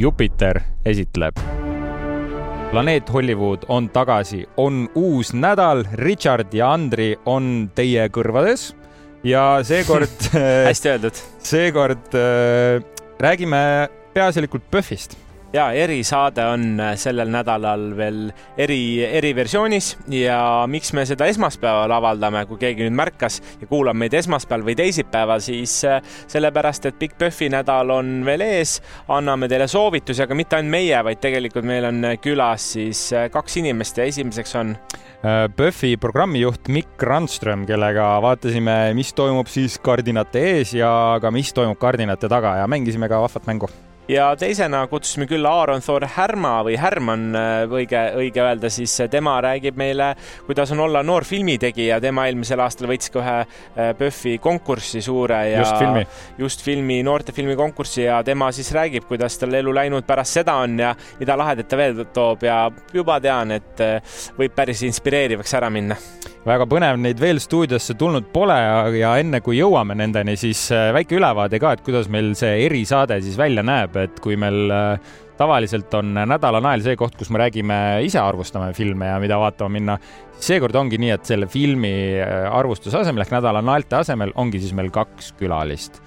Jupiter esitleb. planeet Hollywood on tagasi, on uus nädal, Richard ja Andri on teie kõrvades ja seekord hästi öeldud. seekord äh, räägime peaasjalikult PÖFFist ja erisaade on äh, sellel nädalal veel eri, eriversioonis ja miks me seda esmaspäeval avaldame, kui keegi nüüd märkas ja kuulab meid esmaspäeval või teisipäeval, siis äh, sellepärast, et Big Puffi nädal on veel ees, anname teile soovitusi, aga mitte ainult meie, vaid tegelikult meil on külas siis äh, kaks inimest ja esimeseks on PÖFFi programmijuht Mikk Randström, kellega vaatasime, mis toimub siis kardinate ees ja ka mis toimub kardinate taga ja mängisime ka vahvat mängu ja teisena kutsusime külla Aaron Thor Härma või Härman, äh, õige, õige öelda, siis äh, tema räägib meile, kuidas on olla noor filmitegija. tema eelmisel aastal võitis ka ühe PÖFFi äh, konkursi suure ja just filmi, just filmi, noortefilmi konkursi ja tema siis räägib, kuidas tal elu läinud pärast seda on ja mida lahedat ta veel toob. Ja juba tean, et võib päris inspireerivaks ära minna väga põnev, neid veel stuudiosse tulnud pole ja enne kui jõuame nendeni, siis väike ülevaade ka, et kuidas meil see erisaade siis välja näeb, et kui meil äh, tavaliselt on nädala nael see koht, kus me räägime, ise arvustame filme ja mida vaatama minna, seekord ongi nii, et selle filmi äh, arvustuse asemel ehk nädala naelte asemel ongi siis meil kaks külalist.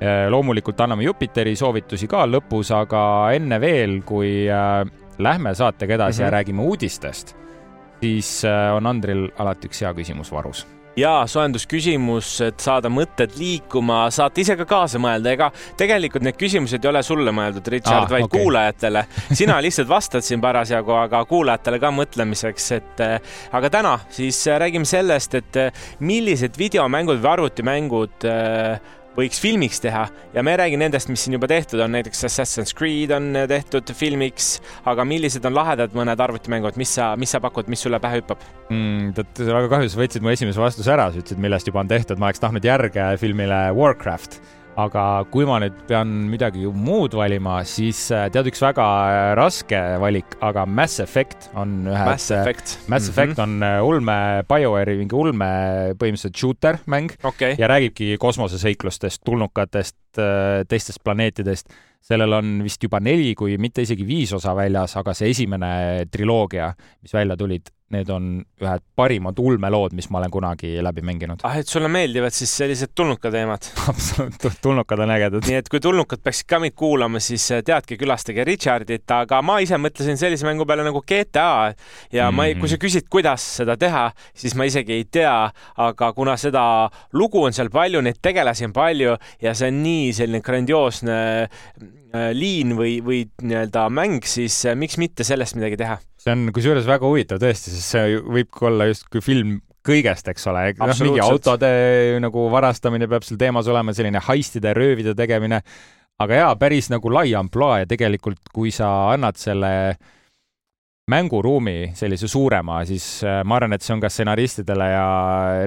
Äh, loomulikult anname Jupiteri soovitusi ka lõpus, aga enne veel, kui lähme saatega edasi mm -hmm. ja mhm. räägime uudistest, siis on Andril alati üks hea küsimus varus ja soojendusküsimus, et saada mõtted liikuma, saate ise ka kaasa mõelda, ega tegelikult need küsimused ei ole sulle mõeldud, Richard ah,, vaid okay. kuulajatele. sina lihtsalt vastad siin parasjagu, aga kuulajatele ka mõtlemiseks, et äh, aga täna siis äh, räägime sellest, et äh, millised videomängud või arvutimängud äh, võiks filmiks teha. Ja me ei räägi nendest, mis siin juba tehtud on, näiteks Assassin's Creed on tehtud filmiks, aga millised on lahedad mõned arvutimängud, mis sa, mis sa pakud, mis sulle pähe hüppab? Mm,? tead, väga kahju, sa võtsid mu esimese vastuse ära, sa ütlesid, millest juba on tehtud, ma oleks tahtnud järge filmile Warcraft aga kui ma nüüd pean midagi muud valima, siis äh, tead, üks väga äh, raske valik, aga Mass Effect on ühe. Mass Effect. Mass mm -hmm. Effect on äh, ulme, BioWare'i mingi ulme põhimõtteliselt shooter mäng okay. ja räägibki kosmoseseiklustest, tulnukatest, teistest planeetidest sellel on vist juba neli, kui mitte isegi viis osa väljas, aga see esimene triloogia, mis välja tulid, need on ühed parimad ulmelood, mis ma olen kunagi läbi mänginud. ah, et sulle meeldivad siis sellised tulnuka teemad? absoluutselt, tulnukad on ägedad. nii et kui tulnukad peaksid ka meid kuulama, siis eh, teadke, külastage Richardit, aga ma ise mõtlesin sellise mängu peale nagu GTA ja mm -hmm. ma ei, kui sa mhm. küsid, kuidas seda teha, siis ma isegi ei tea, aga kuna seda lugu on seal palju, neid tegelasi on palju ja see on nii selline grandioosne Äh, liin või, või nii-öelda mäng, siis äh, miks mitte sellest midagi teha? See on kusjuures väga huvitav tõesti, sest see võib olla justkui film kõigest, eks ole, noh, mingi autode nagu varastamine peab seal teemas olema, selline heistide, röövide tegemine, aga jaa, päris nagu lai ampluaa ja tegelikult, kui sa annad selle äh, mänguruumi sellise suurema, siis äh, ma arvan, et see on ka stsenaristidele ja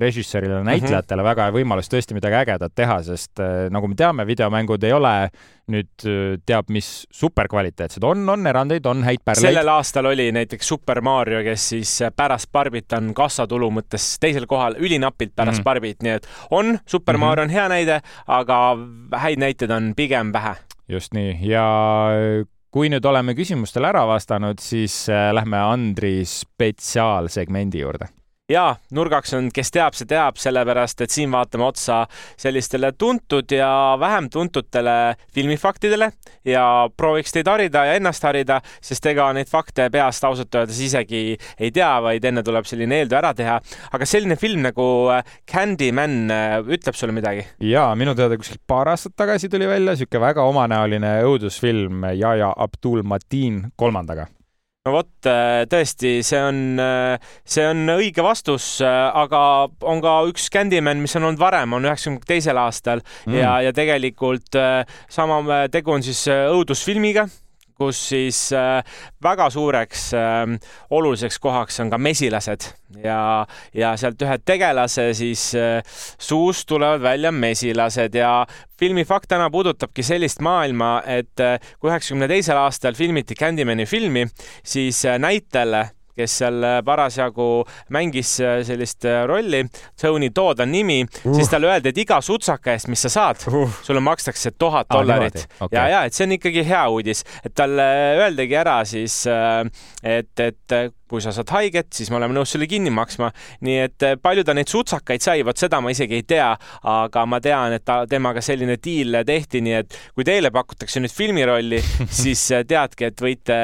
režissöörile, mhm. näitlejatele mm -hmm. väga hea võimalus tõesti midagi ägedat teha, sest äh, nagu me teame, videomängud ei ole nüüd äh, teab mis superkvaliteetsed, on, on erandeid, on häid pärleid. sellel aastal oli näiteks Super Mario, kes siis pärast Barbit on kassatulu mõttes teisel kohal, ülinapilt pärast mm -hmm. Barbit, nii et on, Super mm -hmm. Mario on hea näide, aga häid näiteid on pigem vähe just nii ja kui nüüd oleme küsimustele ära vastanud, siis äh, lähme Andri spetsiaalsegmendi juurde ja nurgaks on, kes teab, see teab, sellepärast et siin vaatame otsa sellistele tuntud ja vähem tuntutele filmifaktidele ja prooviks teid harida ja ennast harida, sest ega neid fakte peast ausalt öeldes isegi ei tea, vaid enne tuleb selline eeltöö ära teha. aga selline film nagu äh, Candyman äh, ütleb sulle midagi? ja minu teada kuskil paar aastat tagasi tuli välja sihuke väga omanäoline õudusfilm Yahya Abdul Mateen kolmandaga no vot, äh, tõesti, see on, äh, see on õige vastus, äh, aga on ka üks Candyman, mis on olnud varem, on üheksakümne teisel aastal mm. ja, ja tegelikult sama tegu on siis õudusfilmiga kus siis äh, väga suureks äh, oluliseks kohaks on ka mesilased. Ja, ja sealt ühe tegelase siis äh, suust tulevad välja mesilased ja filmi fakt täna puudutabki sellist maailma, et äh, kui üheksakümne teisel aastal filmiti Candymani filmi, siis näitlejale kes seal parasjagu mängis sellist rolli, Tony Todd on nimi uh., siis talle öeldi, et iga sutsaka eest, mis sa saad uh., sulle makstakse tuhat dollarit ah,. Okay. ja, ja et see on ikkagi hea uudis, et talle öeldigi ära siis, et, et kui sa saad haiget, siis me oleme nõus sulle kinni maksma. nii et palju ta neid sutsakaid sai, vot seda ma isegi ei tea, aga ma tean, et ta, temaga selline diil tehti, nii et kui teile pakutakse nüüd filmirolli, siis teadke, et võite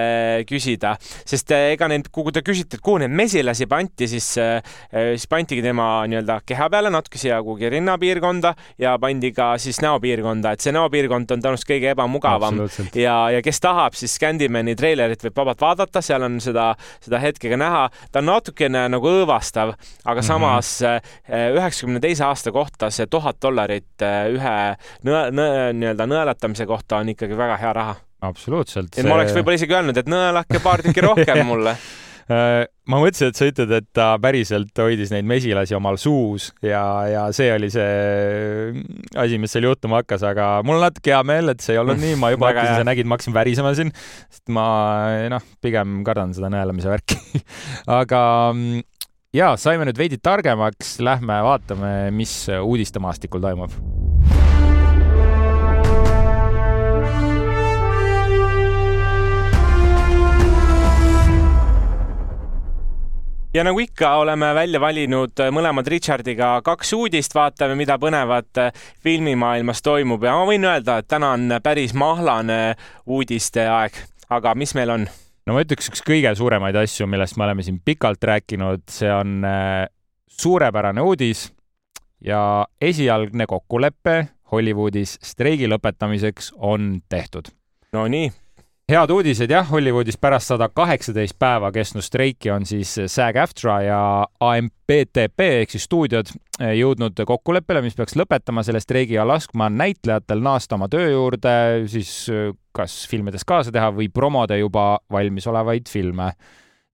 küsida, sest ega need, kui te küsite, et kuhu neid mesilasi pandi, siis, siis pandigi tema nii-öelda keha peale natuke siia kuhugi rinnapiirkonda ja pandi ka siis näopiirkonda, et see näopiirkond on tõenäoliselt kõige ebamugavam ja, ja kes tahab, siis Scandimani treilerit võib vabalt vaadata, seal on seda, seda hetke hetkega näha, ta on natukene nagu õõvastav, aga mhm. samas eh, üheksakümne teise aasta kohta see tuhat dollarit eh, ühe nii-öelda nõelatamise kohta on ikkagi väga hea raha. absoluutselt. et ma oleks võib-olla isegi öelnud, et nõelake paar tükki rohkem mulle Äh, ma mõtlesin, et sa ütled, et ta päriselt hoidis neid mesilasi omal suus ja, ja see oli see asi, mis seal juhtuma hakkas, aga mul on natuke hea meel, et see ei olnud nii, ma juba hakkasin, sa nägid, ma hakkasin värisema siin, sest ma noh, pigem kardan seda nõelamise värki. Aga ja saime nüüd veidi targemaks, lähme vaatame, mis uudistemaastikul toimub ja nagu ikka, oleme välja valinud äh, mõlemad Richardiga kaks uudist, vaatame, mida põnevat äh, filmimaailmas toimub ja ma võin öelda, et täna on päris mahlane uudiste aeg, aga mis meil on? no ma ütleks, üks kõige suuremaid asju, millest me oleme siin pikalt rääkinud, see on äh, suurepärane uudis ja esialgne kokkulepe Hollywoodis streigi lõpetamiseks on tehtud. Nonii head uudised jah, Hollywoodis pärast sada kaheksateist päeva kestnud streiki on siis SAG-AFTRA ja AMPTP ehk siis stuudiod eh, jõudnud kokkuleppele, mis peaks lõpetama selle streigi ja laskma näitlejatel naasta oma töö juurde, siis eh, kas filmides kaasa teha või promoda juba valmisolevaid filme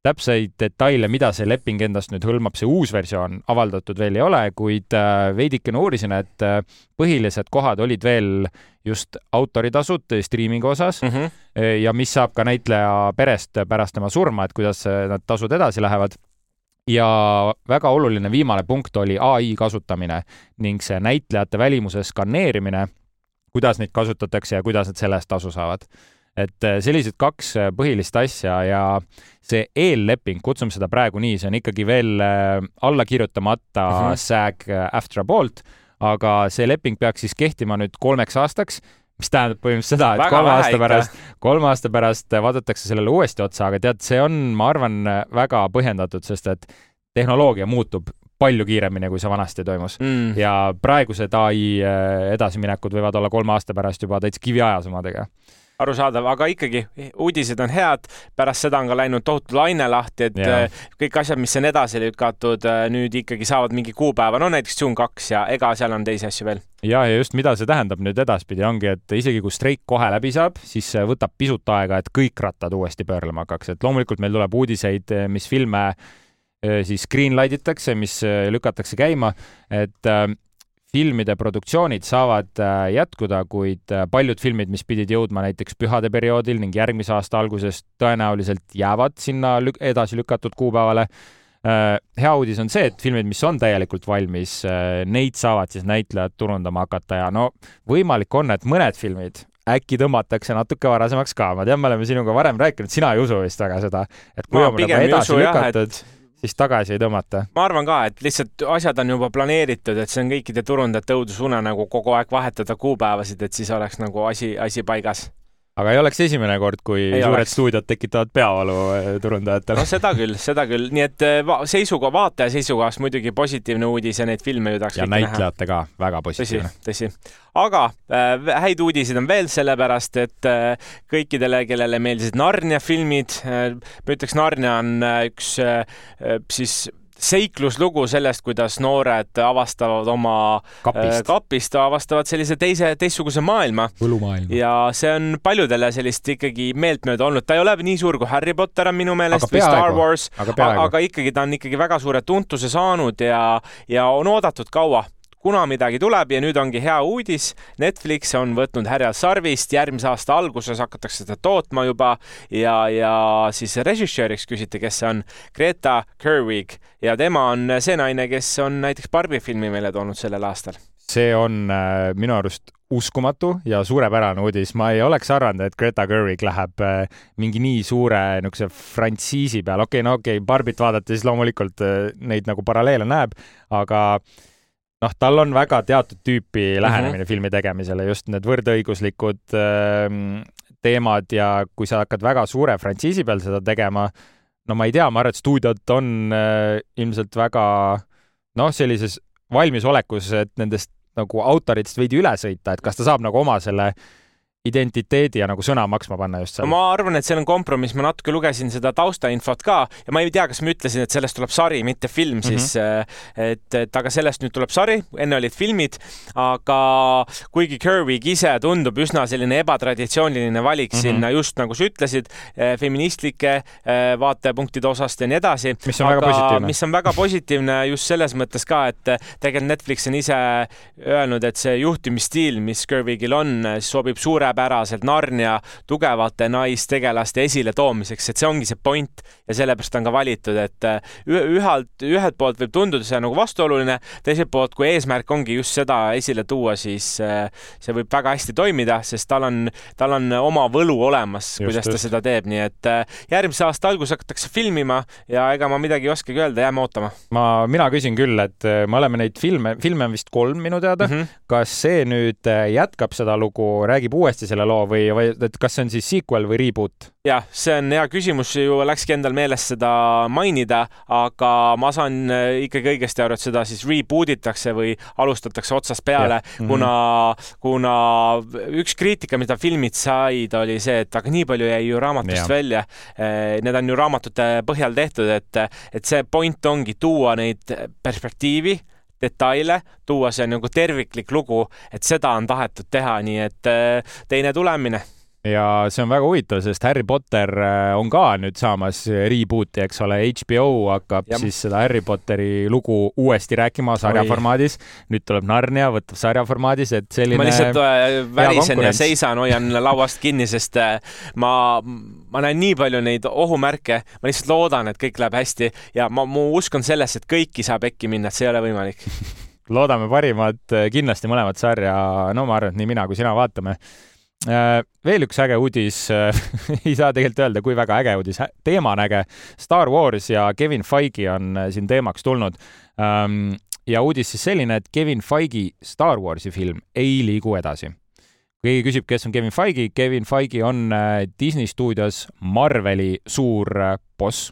täpseid detaile, mida see leping endast nüüd hõlmab, see uus versioon avaldatud veel ei ole, kuid äh, veidikene uurisin, et äh, põhilised kohad olid veel just autoritasud striimingu osas mm -hmm. ja mis saab ka näitleja perest pärast tema surma, et kuidas need tasud edasi lähevad ja väga oluline viimane punkt oli ai kasutamine ning see näitlejate välimuse skaneerimine, kuidas neid kasutatakse ja kuidas nad selle eest tasu saavad et äh, sellised kaks äh, põhilist asja ja see eelleping, kutsume seda praegu nii, see on ikkagi veel äh, alla kirjutamata uh -huh. SAG-AFTRA poolt, aga see leping peaks siis kehtima nüüd kolmeks aastaks mis tähendab põhimõtteliselt seda, et kolme aasta pärast, kolme aasta pärast vaadatakse sellele uuesti otsa, aga tead, see on, ma arvan, väga põhjendatud, sest et tehnoloogia muutub palju kiiremini, kui see vanasti toimus mm. ja praegused ai edasiminekud võivad olla kolme aasta pärast juba täitsa kiviajas omadega arusaadav, aga ikkagi uudised on head, pärast seda on ka läinud tohutu laine lahti, et yeah. Äh, kõik asjad, mis on edasi lükatud, äh, nüüd ikkagi saavad mingi kuupäeva, no näiteks June kaks ja ega seal on teisi asju veel. ja, ja just, mida see tähendab nüüd edaspidi, ongi, et isegi kui streik kohe läbi saab, siis võtab pisut aega, et kõik rattad uuesti pöörlema hakkaks, et loomulikult meil tuleb uudiseid, mis filme siis greenlight itakse, mis lükatakse käima, et filmide produktsioonid saavad äh, jätkuda, kuid äh, paljud filmid, mis pidid jõudma näiteks pühade perioodil ning järgmise aasta alguses tõenäoliselt jäävad sinna lük edasi lükatud kuupäevale. Äh, hea uudis on see, et filmid, mis on täielikult valmis, neid saavad siis näitlejad turundama hakata ja no võimalik on, et mõned filmid äkki tõmmatakse natuke varasemaks ka, ma tean, me oleme sinuga varem rääkinud, sina ei usu vist väga seda, et kui ma on nagu edasi lükatud siis tagasi ei tõmmata? ma arvan ka, et lihtsalt asjad on juba planeeritud, et see on kõikide turundajate õudusunenägu kogu aeg vahetada kuupäevasid, et siis oleks nagu asi, asi paigas aga ei oleks esimene kord, kui ei suured oleks. stuudiod tekitavad peavalu äh, turundajatele. no seda küll, seda küll, nii et äh, seisukoha, vaataja seisukohast muidugi positiivne uudis ja neid filme ju tahaks ja näitlejate ka, väga positiivne. tõsi, tõsi. aga äh, häid uudiseid on veel, sellepärast et äh, kõikidele, kellele meeldisid Narnia filmid äh,, ma ütleks, Narnia on äh, üks äh, siis seikluslugu sellest, kuidas noored avastavad oma kapist, äh, kapist, avastavad sellise teise, teistsuguse maailma. ja see on paljudele sellist ikkagi meeltmööda olnud, ta ei ole nii suur kui Harry Potter on minu meelest või Star Wars, aga, aga ikkagi ta on ikkagi väga suure tuntuse saanud ja, ja on oodatud kaua kuna midagi tuleb ja nüüd ongi hea uudis, Netflix on võtnud härjal sarvist, järgmise aasta alguses hakatakse seda tootma juba ja, ja siis režissööriks küsiti, kes see on, Greta Gerwig ja tema on see naine, kes on näiteks Barbi filmi meile toonud sellel aastal see on äh, minu arust uskumatu ja suurepärane uudis. ma ei oleks arvanud, et Greta Gerwig läheb äh, mingi nii suure niisuguse frantsiisi peale. okei okay,, no okei okay,, Barbit vaadates loomulikult äh, neid nagu paralleele näeb, aga noh, tal on väga teatud tüüpi lähenemine mm -hmm. filmi tegemisele, just need võrdõiguslikud äh, teemad ja kui sa hakkad väga suure frantsiisi peal seda tegema, no ma ei tea, ma arvan, et stuudiod on äh, ilmselt väga noh, sellises valmisolekus, et nendest nagu autoritest veidi üle sõita, et kas ta saab nagu oma selle identiteedi ja nagu sõna maksma panna just seal. ma arvan, et seal on kompromiss, ma natuke lugesin seda taustainfot ka ja ma ei tea, kas ma ütlesin, et sellest tuleb sari, mitte film mhm. siis mm, -hmm. et, et aga sellest nüüd tuleb sari, enne olid filmid, aga kuigi Kerwig ise tundub üsna selline ebatraditsiooniline valik mm -hmm. sinna just nagu sa ütlesid, eh, feministlike vaatepunktide osast ja nii edasi. mis on aga, väga positiivne. mis on väga positiivne just selles mõttes ka, et tegelikult Netflix on ise öelnud, et see juhtimisstiil, mis Kerwigil on, sobib suure suurepäraselt Narnia tugevate naistegelaste esiletoomiseks, et see ongi see point ja sellepärast on ka valitud, et äh, ühelt, ühelt poolt võib tunduda see nagu vastuoluline, teiselt poolt, kui eesmärk ongi just seda esile tuua, siis äh, see võib väga hästi toimida, sest tal on, tal on oma võlu olemas, kuidas ta seda teeb, nii et äh, järgmise aasta alguses hakatakse filmima ja ega ma midagi ei oskagi öelda, jääme ootama. ma, mina küsin küll, et me oleme neid filme, filme on vist kolm minu teada mm, -hmm. kas see nüüd jätkab seda lugu, räägib uuesti uuesti selle loo või, või et kas see on siis sequel või reboot? jah, see on hea küsimus, ju läkski endal meelest seda mainida, aga ma saan äh, ikkagi õigesti aru, et seda siis reboot itakse või alustatakse otsast peale, mm -hmm. kuna, kuna üks kriitika, mida filmid said, oli see, et aga nii palju jäi ju raamatust ja. välja. Äh, need on ju raamatute põhjal tehtud, et, et see point ongi tuua neid perspektiivi detaile, tuua see nagu terviklik lugu, et seda on tahetud teha, nii et äh, teine tulemine ja see on väga huvitav, sest Harry Potter äh, on ka nüüd saamas reboot'i, eks ole, HBO hakkab ja. siis seda Harry Potteri lugu uuesti rääkima sarja Oi. formaadis. nüüd tuleb Narnia, võtab sarja formaadis, et selline. ma lihtsalt äh, värisen ja seisan, hoian lauast kinni, sest äh, ma, ma näen nii palju neid ohumärke, ma lihtsalt loodan, et kõik läheb hästi ja ma, mu usk on selles, et kõiki saab äkki minna, et see ei ole võimalik loodame parimat, kindlasti mõlemat sarja, no ma arvan, et nii mina kui sina vaatame veel üks äge uudis ei saa tegelikult öelda, kui väga äge uudis, teema on äge. Star Wars ja Kevin Feige on äh, siin teemaks tulnud. Ähm, ja uudis siis selline, et Kevin Feige Star Warsi film ei liigu edasi. keegi küsib, kes on Kevin Feige, Kevin Feige on äh, Disney stuudios Marveli suur boss,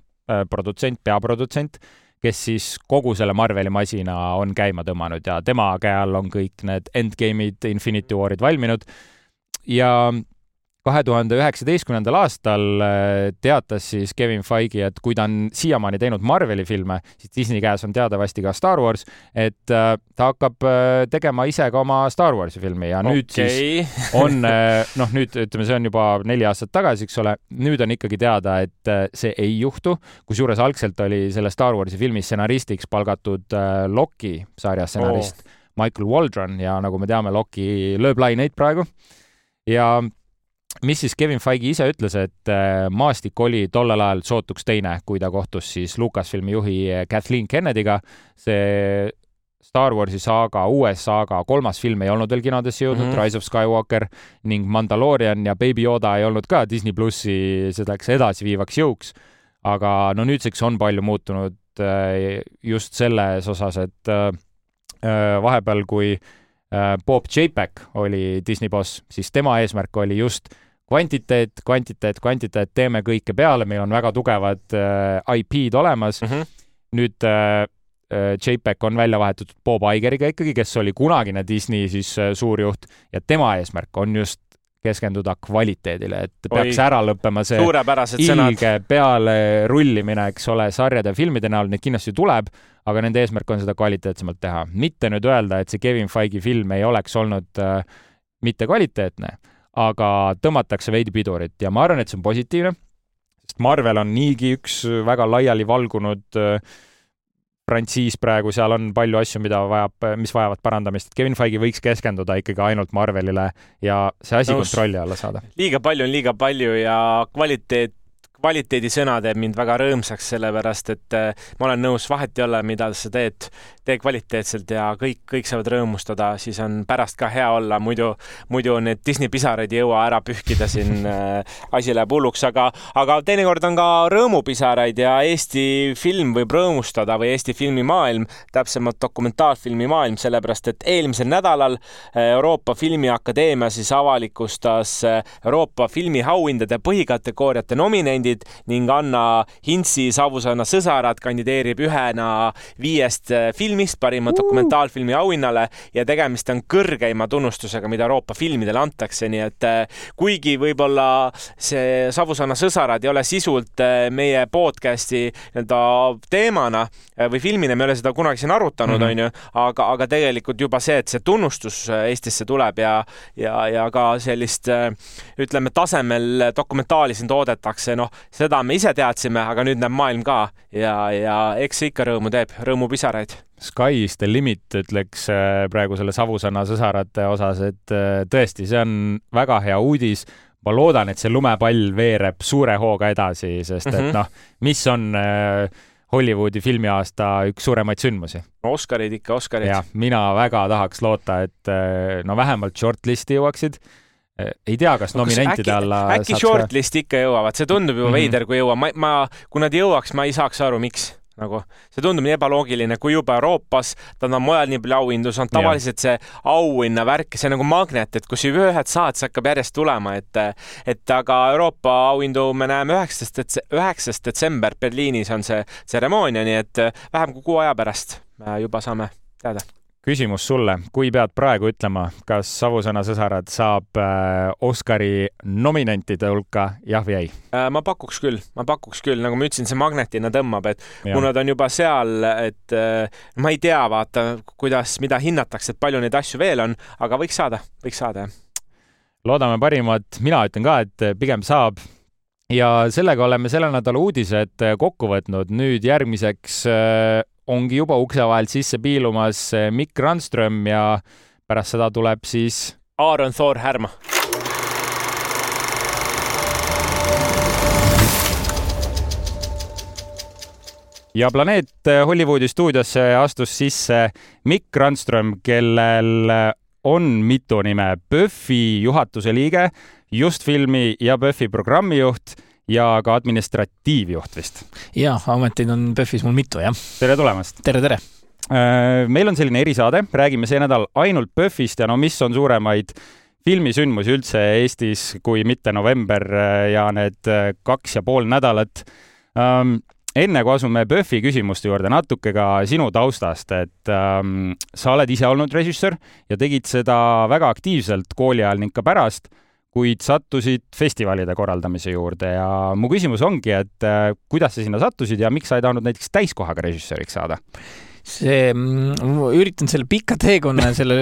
produtsent, peaprodutsent kes siis kogu selle Marveli masina on käima tõmmanud ja tema käe all on kõik need Endgame'id, Infinity War'id valminud ja kahe tuhande üheksateistkümnendal aastal äh, teatas siis Kevin Feige, et kui ta on siiamaani teinud Marveli filme, siis Disney käes on teatavasti ka Star Wars, et äh, ta hakkab äh, tegema ise ka oma Star Warsi filmi ja okay. nüüd siis on, noh, nüüd ütleme, see on juba neli aastat tagasi, eks ole, nüüd on ikkagi teada, et see ei juhtu, kusjuures algselt oli selle Star Warsi filmi stsenaristiks palgatud Loki sarja stsenarist oh. Michael Waldron ja nagu me teame, Loki lööb laineid praegu ja mis siis Kevin Feige ise ütles, et äh, maastik oli tollel ajal sootuks teine, kui ta kohtus siis Lucasfilmi juhi äh, Kathleen Kennedy'ga. see Star Warsi saaga, uue saaga kolmas film ei olnud veel kinodesse jõudnud mm, -hmm. Rise of Skywalker ning Mandalorian ja Baby Yoda ei olnud ka Disney plussi selleks edasiviivaks jõuks. aga no nüüdseks on palju muutunud äh, just selles osas, et vahepeal, kui Bob Chapek oli Disney boss, siis tema eesmärk oli just kvantiteet, kvantiteet, kvantiteet, teeme kõike peale, meil on väga tugevad äh, IP-d olemas mm. -hmm. nüüd äh, äh JPEG on välja vahetatud Bob Igeriga ikkagi, kes oli kunagine Disney siis äh, suurjuht ja tema eesmärk on just keskenduda kvaliteedile, et peaks Oi, ära lõppema see ilge peale rullimine, eks ole, sarjade ja filmide näol, neid kindlasti tuleb, aga nende eesmärk on seda kvaliteetsemalt teha. mitte nüüd öelda, et see Kevin Feige film ei oleks olnud äh, mitte kvaliteetne, aga tõmmatakse veidi pidurit ja ma arvan, et see on positiivne, sest Marvel on niigi üks väga laiali valgunud äh, frantsiis praegu, seal on palju asju, mida vajab, mis vajavad parandamist. Kevin Feige võiks keskenduda ikkagi ainult Marvelile ja see asi Nõus. kontrolli alla saada. liiga palju on liiga palju ja kvaliteet kvaliteedisõna teeb mind väga rõõmsaks, sellepärast et äh, ma olen nõus, vahet ei ole, mida sa teed, tee kvaliteetselt ja kõik, kõik saavad rõõmustada, siis on pärast ka hea olla, muidu, muidu need Disney pisaraid ei jõua ära pühkida siin äh,, asi läheb hulluks, aga, aga teinekord on ka rõõmupisaraid ja Eesti film võib rõõmustada või Eesti filmimaailm, täpsemalt dokumentaalfilmi maailm, sellepärast et eelmisel nädalal äh, Euroopa Filmiakadeemia siis avalikustas äh, Euroopa filmiauhindade põhikategooriate nominendid, kandidaadid ning Anna Hintsi Savusaana sõsarad kandideerib ühena viiest äh, filmist parima uh. dokumentaalfilmi auhinnale ja tegemist on kõrgeima tunnustusega, mida Euroopa filmidele antakse, nii et äh, kuigi võib-olla see Savusaana sõsarad ei ole sisult äh, meie podcast'i nii-öelda teemana või filmina, me ei ole seda kunagi siin arutanud, mhm. onju, aga, aga tegelikult juba see, et see tunnustus Eestisse tuleb ja, ja, ja ka sellist ütleme, tasemel dokumentaali siin toodetakse, noh, seda me ise teadsime, aga nüüd näeb maailm ka ja, ja eks see ikka rõõmu teeb, rõõmupisaraid. Sky is the limit, ütleks äh, praegu selle Savusõna sõsarate osas, et äh, tõesti, see on väga hea uudis ma loodan, et see lumepall veereb suure hooga edasi, sest et mm -hmm. noh, mis on äh, Hollywoodi filmiaasta üks suuremaid sündmusi. Oscarid ikka, Oscarid. jah, mina väga tahaks loota, et äh, no vähemalt shortlist'i jõuaksid ei tea, kas nominentide äkki, alla äkki shortlist'i ikka jõuavad, see tundub juba mm -hmm. veider, kui jõuab, ma, ma, kui nad jõuaks, ma ei saaks aru, miks. Nagu see tundub nii ebaloogiline, kui juba Euroopas, tal on mujal nii palju auhindu saanud, tavaliselt see auhinnavärk, see on nagu magnet, et kus ühed saad, see hakkab järjest tulema, et et aga Euroopa auhindu me näeme üheksast, üheksas detsember Berliinis on see tseremoonia, nii et vähem kui kuu aja pärast juba saame teada küsimus sulle, kui pead praegu ütlema, kas Savusõna sõsarad saab äh, Oscari nominentide hulka jah või ei äh,? ma pakuks küll, ma pakuks küll, nagu ma ütlesin, see magnetina tõmbab, et ja. kuna ta on juba seal, et äh, ma ei tea, vaata, kuidas, mida hinnatakse, et palju neid asju veel on, aga võiks saada, võiks saada, jah. loodame parimat, mina ütlen ka, et pigem saab ja sellega oleme selle nädala uudised kokku võtnud. nüüd järgmiseks ongi juba ukse vahelt sisse piilumas eh, Mikk Randström ja pärast seda tuleb siis Aaron Thor Härma. ja Planeet eh, Hollywoodi stuudiosse astus sisse Mikk Randström, kellel eh, on mitu nime. PÖFFi juhatuse liige, Just filmi ja PÖFFi programmijuht ja ka administratiivjuht vist. jaa, ameteid on PÖFFis mul mitu, jah. tere tulemast! tere, tere! Äh, meil on selline erisaade, räägime see nädal ainult PÖFFist ja no mis on suuremaid filmisündmusi üldse Eestis, kui mitte november äh, ja need äh, kaks ja pool nädalat. Ähm, enne kui asume PÖFFi küsimuste juurde, natuke ka sinu taustast, et ähm, sa oled ise olnud režissöör ja tegid seda väga aktiivselt kooli ajal ning ka pärast kuid sattusid festivalide korraldamise juurde ja mu küsimus ongi, et äh, kuidas sa sinna sattusid ja miks sa ei tahtnud näiteks täiskohaga režissööriks saada? See, ma mm, üritan selle pika teekonna ja selle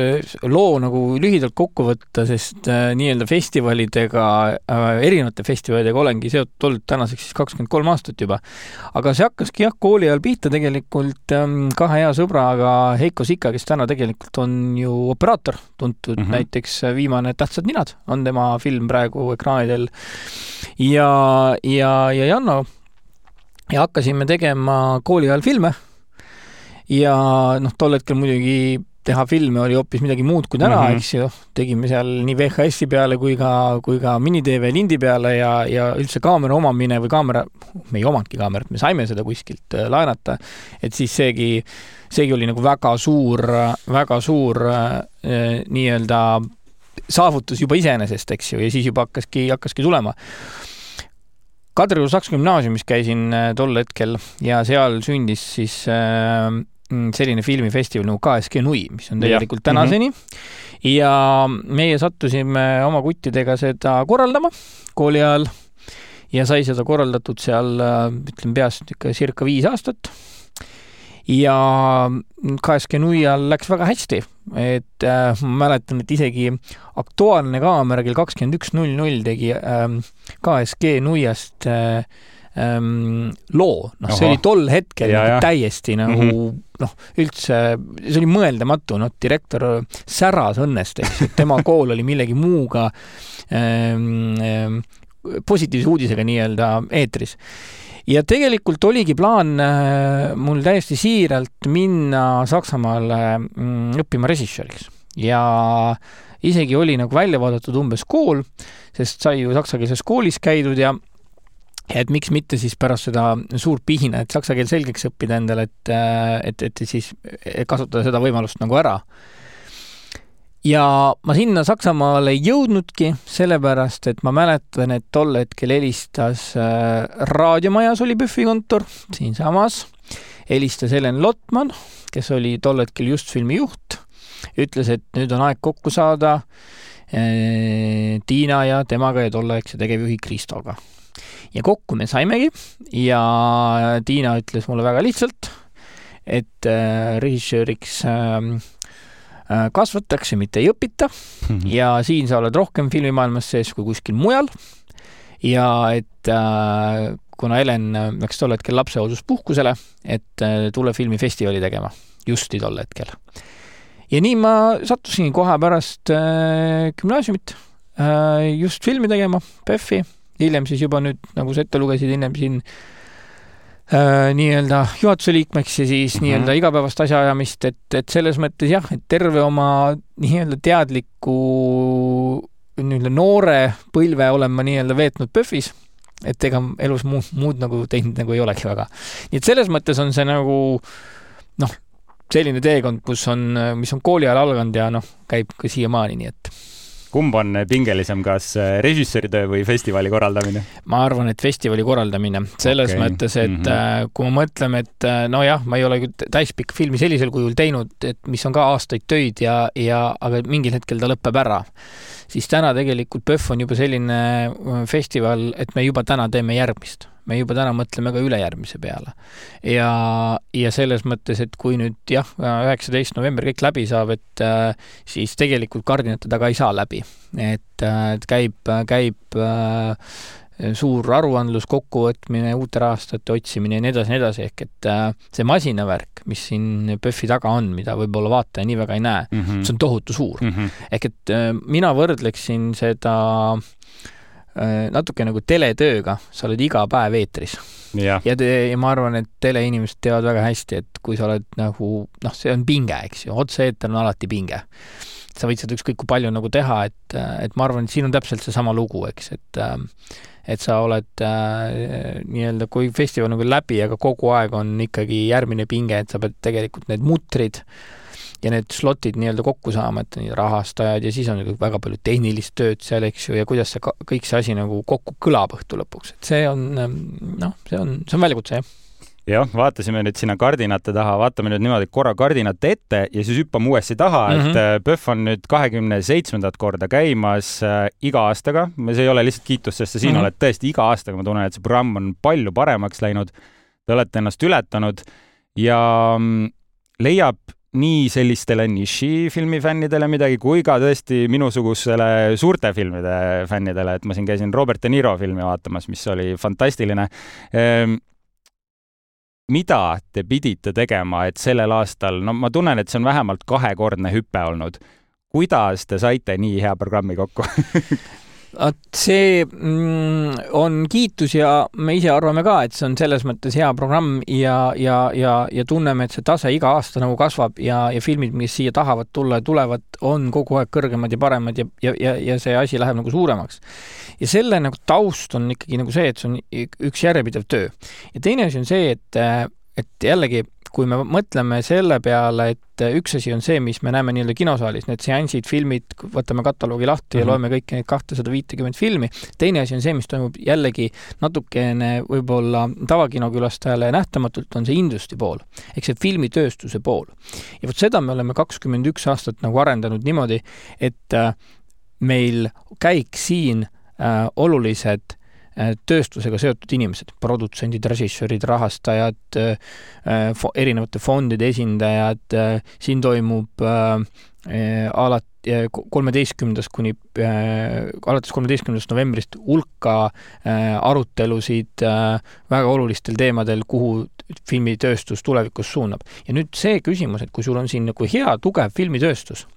loo nagu lühidalt kokku võtta, sest äh, nii-öelda festivalidega äh,, erinevate festivalidega olengi seotud olnud tänaseks siis kakskümmend kolm aastat juba. aga see hakkaski jah, kooli ajal pihta tegelikult ähm, kahe hea sõbraga, Heiko Sika, kes täna tegelikult on ju operaator, tuntud mm -hmm. näiteks äh, Viimane Tähtsad ninad on tema film praegu ekraanidel, ja, ja, ja Janno ja hakkasime tegema kooli ajal filme ja noh, tol hetkel muidugi teha filme oli hoopis midagi muud kui täna mm, -hmm. eks ju, tegime seal nii VHS-i peale kui ka, kui ka mini-TV lindi peale ja, ja üldse kaamera omamine või kaamera, me ei omanudki kaamerat, me saime seda kuskilt äh, laenata, et siis seegi, seegi oli nagu väga suur, väga suur äh, nii-öelda saavutus juba iseenesest, eks ju, ja siis juba hakkaski, hakkaski tulema Kadrioru Saksa gümnaasiumis käisin äh, tol hetkel ja seal sündis siis äh, Mm, selline filmifestival nagu KSG Nui, mis on tegelikult ja. tänaseni mm. -hmm. ja meie sattusime oma kuttidega seda korraldama kooli ajal ja sai seda korraldatud seal, ütleme peast ikka circa viis aastat. Ja KSG Nui all läks väga hästi, et äh, ma mäletan, et isegi Aktuaalne kaamera kell kakskümmend üks null null tegi äh, KSG Nuiast äh, ähm, loo, noh, see oli tol hetkel ja, nagu täiesti nagu mm -hmm. noh, üldse see oli mõeldamatu, noh, direktor säras õnnest, eks ju, tema kool oli millegi muuga ähm, ähm, positiivse uudisega nii-öelda eetris ja tegelikult oligi plaan äh, mul täiesti siiralt minna Saksamaale mm, õppima režissööriks ja isegi oli nagu välja vaadatud umbes kool, sest sai ju saksakeelses koolis käidud ja et miks mitte siis pärast seda suurt pihina, et saksa keel selgeks õppida endale, et, äh, et, et siis kasutada seda võimalust nagu ära. Ja ma sinna Saksamaale ei jõudnudki, sellepärast et ma mäletan, et tol hetkel helistas äh, raadiomajas oli PÜFFi kontor siinsamas, helistas Helen Lotman, kes oli tol hetkel just filmi juht, ütles, et nüüd on aeg kokku saada äh, Tiina ja temaga ja tolleaegse tegevjuhi Kristoga. Ja kokku me saimegi ja Tiina ütles mulle väga lihtsalt, et äh, režissööriks äh, kasvatakse, mitte ei õpita mm -hmm. ja siin sa oled rohkem filmimaailmas sees kui kuskil mujal. ja et äh, kuna Helen läks tol hetkel lapsehoolduspuhkusele, et äh, tule filmifestivali tegema, justi tol hetkel. ja nii ma sattusingi kohe pärast äh, gümnaasiumit äh, just filmi tegema, PÖFFi hiljem siis juba nüüd, nagu sa ette lugesid, ennem siin äh, nii-öelda juhatuse liikmeks ja siis mm -hmm. nii-öelda igapäevast asjaajamist, et, et selles mõttes jah, et terve oma nii-öelda teadliku nii-öelda noore põlve olen ma nii-öelda veetnud PÖFFis, et ega elus muud, muud nagu teinud nagu ei olegi väga. nii et selles mõttes on see nagu noh, selline teekond, kus on, mis on kooli ajal alganud ja noh, käib ka siiamaani, nii et kumb on pingelisem, kas äh, režissööri töö või festivali korraldamine? ma arvan, et festivali korraldamine, selles okay. mõttes, et mm -hmm. kui me mõtleme, et äh, nojah, ma ei ole küll täispikka filmi sellisel kujul teinud, et mis on ka aastaid töid ja, ja aga mingil hetkel ta lõpeb ära, siis täna tegelikult PÖFF on juba selline festival, et me juba täna teeme järgmist me juba täna mõtleme ka ülejärgmise peale. ja, ja selles mõttes, et kui nüüd jah, üheksateist november kõik läbi saab, et äh, siis tegelikult kardinate taga ei saa läbi. et, äh, et käib, käib äh, suur aruandlus, kokkuvõtmine, uute rahastajate otsimine ja nii edasi, nii edasi, ehk et äh, see masinavärk, mis siin PÖFFi taga on, mida võib-olla vaataja nii väga ei näe mm, -hmm. see on tohutu suur mm. -hmm. ehk et äh, mina võrdleksin seda äh, Äh, natuke nagu teletööga, sa oled iga päev eetris. ja, ja, ja ma arvan, et teleinimesed teavad väga hästi, et kui sa oled nagu noh, see on pinge, eks ju, otse-eeter on alati pinge. sa võid seda ükskõik kui palju nagu teha, et, et ma arvan, et siin on täpselt seesama lugu, eks, et et sa oled äh, nii-öelda, kui festival nagu läbi, aga kogu aeg on ikkagi järgmine pinge, et sa pead tegelikult need mutrid äh, ja need slotid nii-öelda kokku saama, et rahastajad ja siis on väga palju tehnilist tööd seal, eks ju, ja kuidas see kõik see asi nagu kokku kõlab õhtu lõpuks, et see on ähm, noh, see on, see on väljakutse, jah jah, vaatasime nüüd sinna kardinate taha, vaatame nüüd niimoodi korra kardinate ette ja siis hüppame uuesti taha mm, -hmm. et mhm. äh, PÖFF on nüüd kahekümne seitsmendat korda käimas äh, iga aastaga, see ei ole lihtsalt kiitus, sest sa siin mm -hmm. oled tõesti iga aastaga, ma tunnen, et see programm on palju paremaks läinud. Te olete ennast ületanud ja mm, leiab nii sellistele nišifilmi fännidele midagi kui ka tõesti minusugusele suurte filmide fännidele, et ma siin käisin Robert De Niro filmi vaatamas, mis oli fantastiline. Ehm, mida te pidite tegema, et sellel aastal, no ma tunnen, et see on vähemalt kahekordne hüpe olnud. kuidas te saite nii hea programmi kokku vot see mm, on kiitus ja me ise arvame ka, et see on selles mõttes hea programm ja, ja, ja, ja tunneme, et see tase iga aasta nagu kasvab ja, ja filmid, mis siia tahavad tulla ja tulevad, on kogu aeg kõrgemad ja paremad ja, ja, ja, ja see asi läheb nagu suuremaks. ja selle nagu taust on ikkagi nagu see, et see on üks järjepidev töö. ja teine asi on see, et, et jällegi kui me mõtleme selle peale, et üks asi on see, mis me näeme nii-öelda kinosaalis, need seansid, filmid, võtame kataloogi lahti mm -hmm. ja mhm. loeme kõiki neid kahtesada viitekümmet filmi, teine asi on see, mis toimub jällegi natukene võib-olla tavakinokülastajale nähtamatult, on see industry pool, ehk see filmitööstuse pool. ja vot seda me oleme kakskümmend üks aastat nagu arendanud niimoodi, et äh, meil käiks siin äh, olulised tööstusega seotud inimesed, produtsendid, režissöörid, rahastajad, äh, erinevate fondide esindajad, äh, siin toimub alati kolmeteistkümnendast kuni äh,, alates kolmeteistkümnendast novembrist hulka äh, arutelusid äh, väga olulistel teemadel, kuhu filmitööstus tulevikus suunab. ja nüüd see küsimus, et kui sul on siin nagu hea tugev filmitööstus,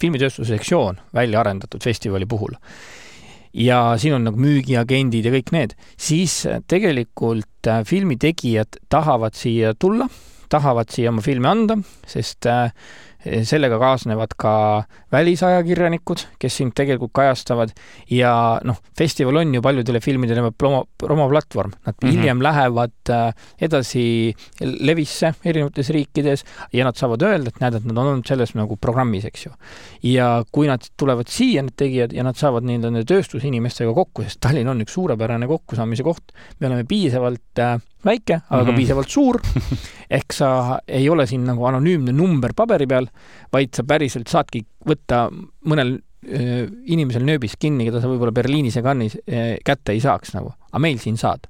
filmitööstuse sektsioon välja arendatud festivali puhul, ja siin on nagu müügiagendid ja kõik need, siis tegelikult äh, filmitegijad tahavad siia tulla, tahavad siia oma filmi anda, sest äh, sellega kaasnevad ka välisajakirjanikud, kes sind tegelikult kajastavad ja noh, festival on ju paljudele filmidele promo, promoplatvorm, nad mm -hmm. hiljem lähevad äh, edasi levisse erinevates riikides ja nad saavad öelda, et näed, et nad on olnud selles nagu programmis, eks ju. ja kui nad tulevad siia, need tegijad, ja nad saavad nii-öelda nende tööstusinimestega kokku, sest Tallinn on üks suurepärane kokkusaamise koht, me oleme piisavalt äh, väike, aga mm -hmm. ka mhm. piisavalt suur. ehk sa ei ole siin nagu anonüümne number paberi peal, vaid sa päriselt saadki võtta mõnel inimesel nööbist kinni, keda sa võib-olla Berliinis ja Cannes'is kätte ei saaks nagu, aga meil siin saad.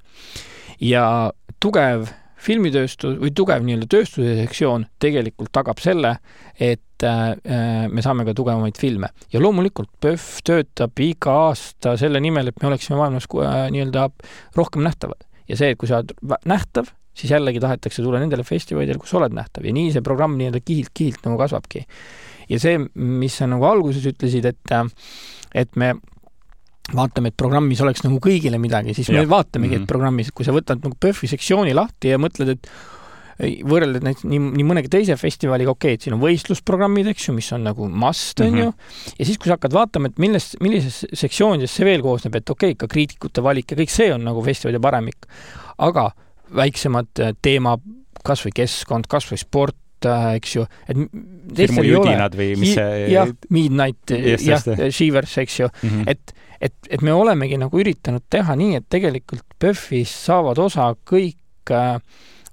ja tugev filmitööstus või tugev nii-öelda tööstuse sektsioon tegelikult tagab selle, et äh, me saame ka tugevamaid filme. ja loomulikult PÖFF töötab iga aasta selle nimel, et me oleksime maailmas äh, nii-öelda rohkem nähtavad ja see, et kui sa oled nähtav, siis jällegi tahetakse tulla nendele festivalidele, kus oled nähtav ja nii see programm nii-öelda kihilt-kihilt nagu kasvabki. ja see, mis sa nagu alguses ütlesid, et, et me vaatame, et programmis oleks nagu kõigile midagi, siis ja. me vaatamegi, et mhm. programmis, kui sa võtad nagu PÖFFi sektsiooni lahti ja mõtled, et võrreldes näiteks nii, nii mõnegi teise festivaliga, okei okay,, et siin on võistlusprogrammid, eks ju, mis on nagu must, on ju, mhm. ja siis, kui sa hakkad vaatama, et millest, millisest sektsioonidest see veel koosneb, et okei okay,, ka kriitikute valik ja kõik see on nagu festivali paremik, aga väiksemad äh, teema, kas või keskkond, kas või sport, äh, eks ju, et hirmujudinad või mis see jah, Midnight, jah, Shivers, eks ju mm, -hmm. et, et, et me olemegi nagu üritanud teha nii, et tegelikult PÖFFis saavad osa kõik äh,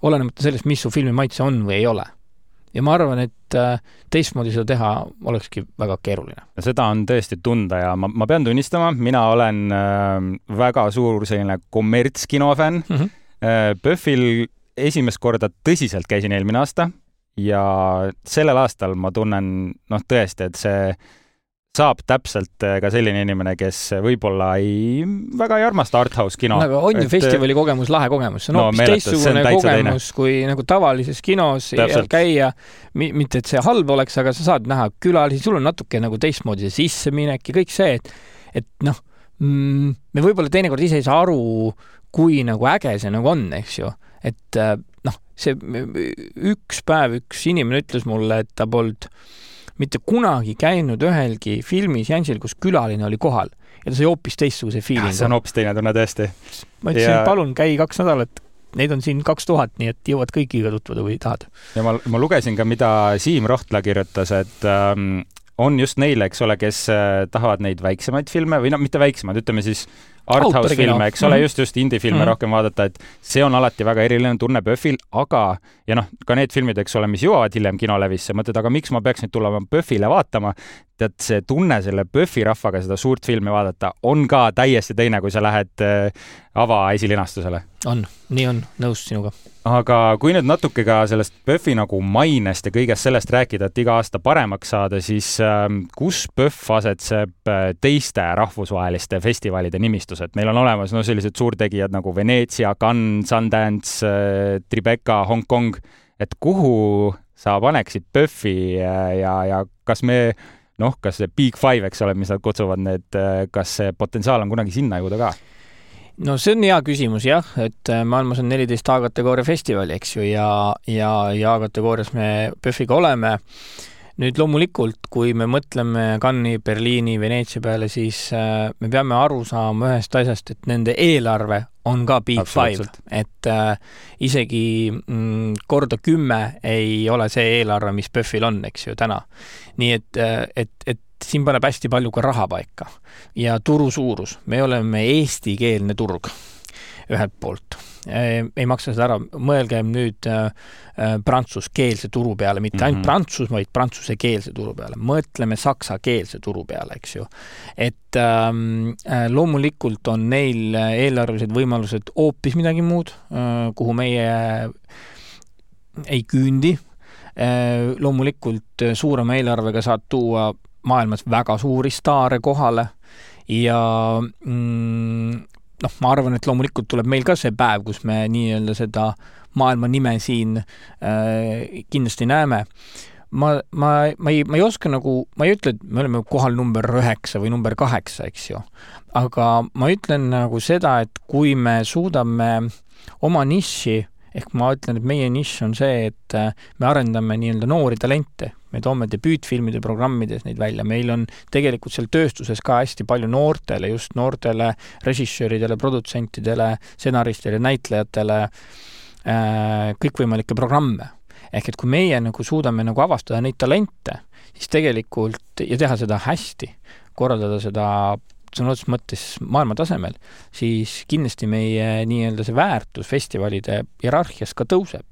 olenemata sellest, mis su filmi maitse on või ei ole. ja ma arvan, et äh, teistmoodi seda teha olekski väga keeruline. seda on tõesti tunda ja ma, ma pean tunnistama, mina olen väga suur selline kommertskino fänn mm. -hmm. PÖFFil esimest korda tõsiselt käisin eelmine aasta ja sellel aastal ma tunnen, noh, tõesti, et see saab täpselt äh, ka selline inimene, kes võib-olla ei, väga ei armasta arthouse kino. aga on ju et... festivali kogemus lahe kogemus, see on no, hoopis teistsugune kogemus teine. kui nagu tavalises kinos käia. mitte, et see halb oleks, aga sa saad näha külalisi, sul on natuke nagu teistmoodi see sisseminek ja kõik see, et, et noh mm,, me võib-olla teinekord ise ei saa aru, kui nagu äge see nagu on, eks ju, et äh, noh, see üks päev üks inimene ütles mulle, et ta polnud mitte kunagi käinud ühelgi filmiseansil, kus külaline oli kohal ja ta sai hoopis teistsuguse feeling'u. see on hoopis teine tunne tõesti. ma ütlesin ja..., palun käi kaks nädalat, neid on siin kaks tuhat, nii et jõuad kõigiga tutvuda, kui tahad. ja ma, ma lugesin ka, mida Siim Rohtla kirjutas, et ähm, on just neile, eks ole, kes äh, tahavad neid väiksemaid filme või no mitte väiksemaid, ütleme siis arthouse filme, eks ole mm, -hmm. just, just indie-filme mm -hmm. rohkem vaadata, et see on alati väga eriline tunne PÖFFil, aga ja noh, ka need filmid, eks ole, mis jõuavad hiljem kinolevisse, mõtled, aga miks ma peaks nüüd tulema PÖFFile vaatama, tead, see tunne selle PÖFFi rahvaga seda suurt filmi vaadata on ka täiesti teine, kui sa lähed äh, avaesilinastusele. on, nii on, nõus sinuga aga kui nüüd natuke ka sellest PÖFFi nagu mainest ja kõigest sellest rääkida, et iga aasta paremaks saada, siis äh, kus PÖFF asetseb äh, teiste rahvusvaheliste festivalide nimistus, et meil on olemas no sellised suurtegijad nagu Veneetsia, Cannes, Sundance äh,, Tribeca, Hongkong, et kuhu sa paneksid PÖFFi ja, ja kas me noh, kas see Big Five, eks ole, mis nad kutsuvad need, äh, kas see potentsiaal on kunagi sinna jõuda ka? no see on hea küsimus jah, et äh, maailmas on neliteist A-kategooria festivali, eks ju, ja, ja, ja A-kategoorias me PÖFFiga oleme. Nüüd loomulikult, kui me mõtleme Cannes'i, Berliini, Veneetsia peale, siis äh, me peame aru saama ühest asjast, et nende eelarve on ka Big Five, et äh, isegi mm, korda kümme ei ole see eelarve, mis PÖFFil on, eks ju, täna. nii et, äh, et, et siin paneb hästi palju ka raha paika ja turu suurus, me oleme eestikeelne turg ühelt poolt. Ei maksa seda ära, mõelgem nüüd äh, äh, prantsuskeelse turu peale, mitte mm -hmm. ainult mhm. Prantsus, vaid prantsusekeelse turu peale, mõtleme saksakeelse turu peale, eks ju. et ähm, äh, loomulikult on neil eelarvelised võimalused hoopis midagi muud kuhu meie ei küündi loomulikult suurema eelarvega saad tuua maailmas väga suuri staare kohale ja mm, noh, ma arvan, et loomulikult tuleb meil ka see päev, kus me nii-öelda seda maailma nime siin äh, kindlasti näeme. ma, ma, ma ei, ma ei oska nagu, ma ei ütle, et me oleme kohal number üheksa või number kaheksa, eks ju, aga ma ütlen nagu seda, et kui me suudame oma niši ehk ma ütlen, et meie nišš on see, et äh, me arendame nii-öelda noori talente, me toome debüütfilmide programmides neid välja, meil on tegelikult seal tööstuses ka hästi palju noortele, just noortele režissööridele, produtsentidele, stsenaristidele, näitlejatele äh, kõikvõimalikke programme. ehk et kui meie nagu suudame nagu avastada neid talente, siis tegelikult ja teha seda hästi, korraldada seda sõna otseses mõttes maailma tasemel, siis kindlasti meie nii-öelda see väärtus festivalide hierarhias ka tõuseb.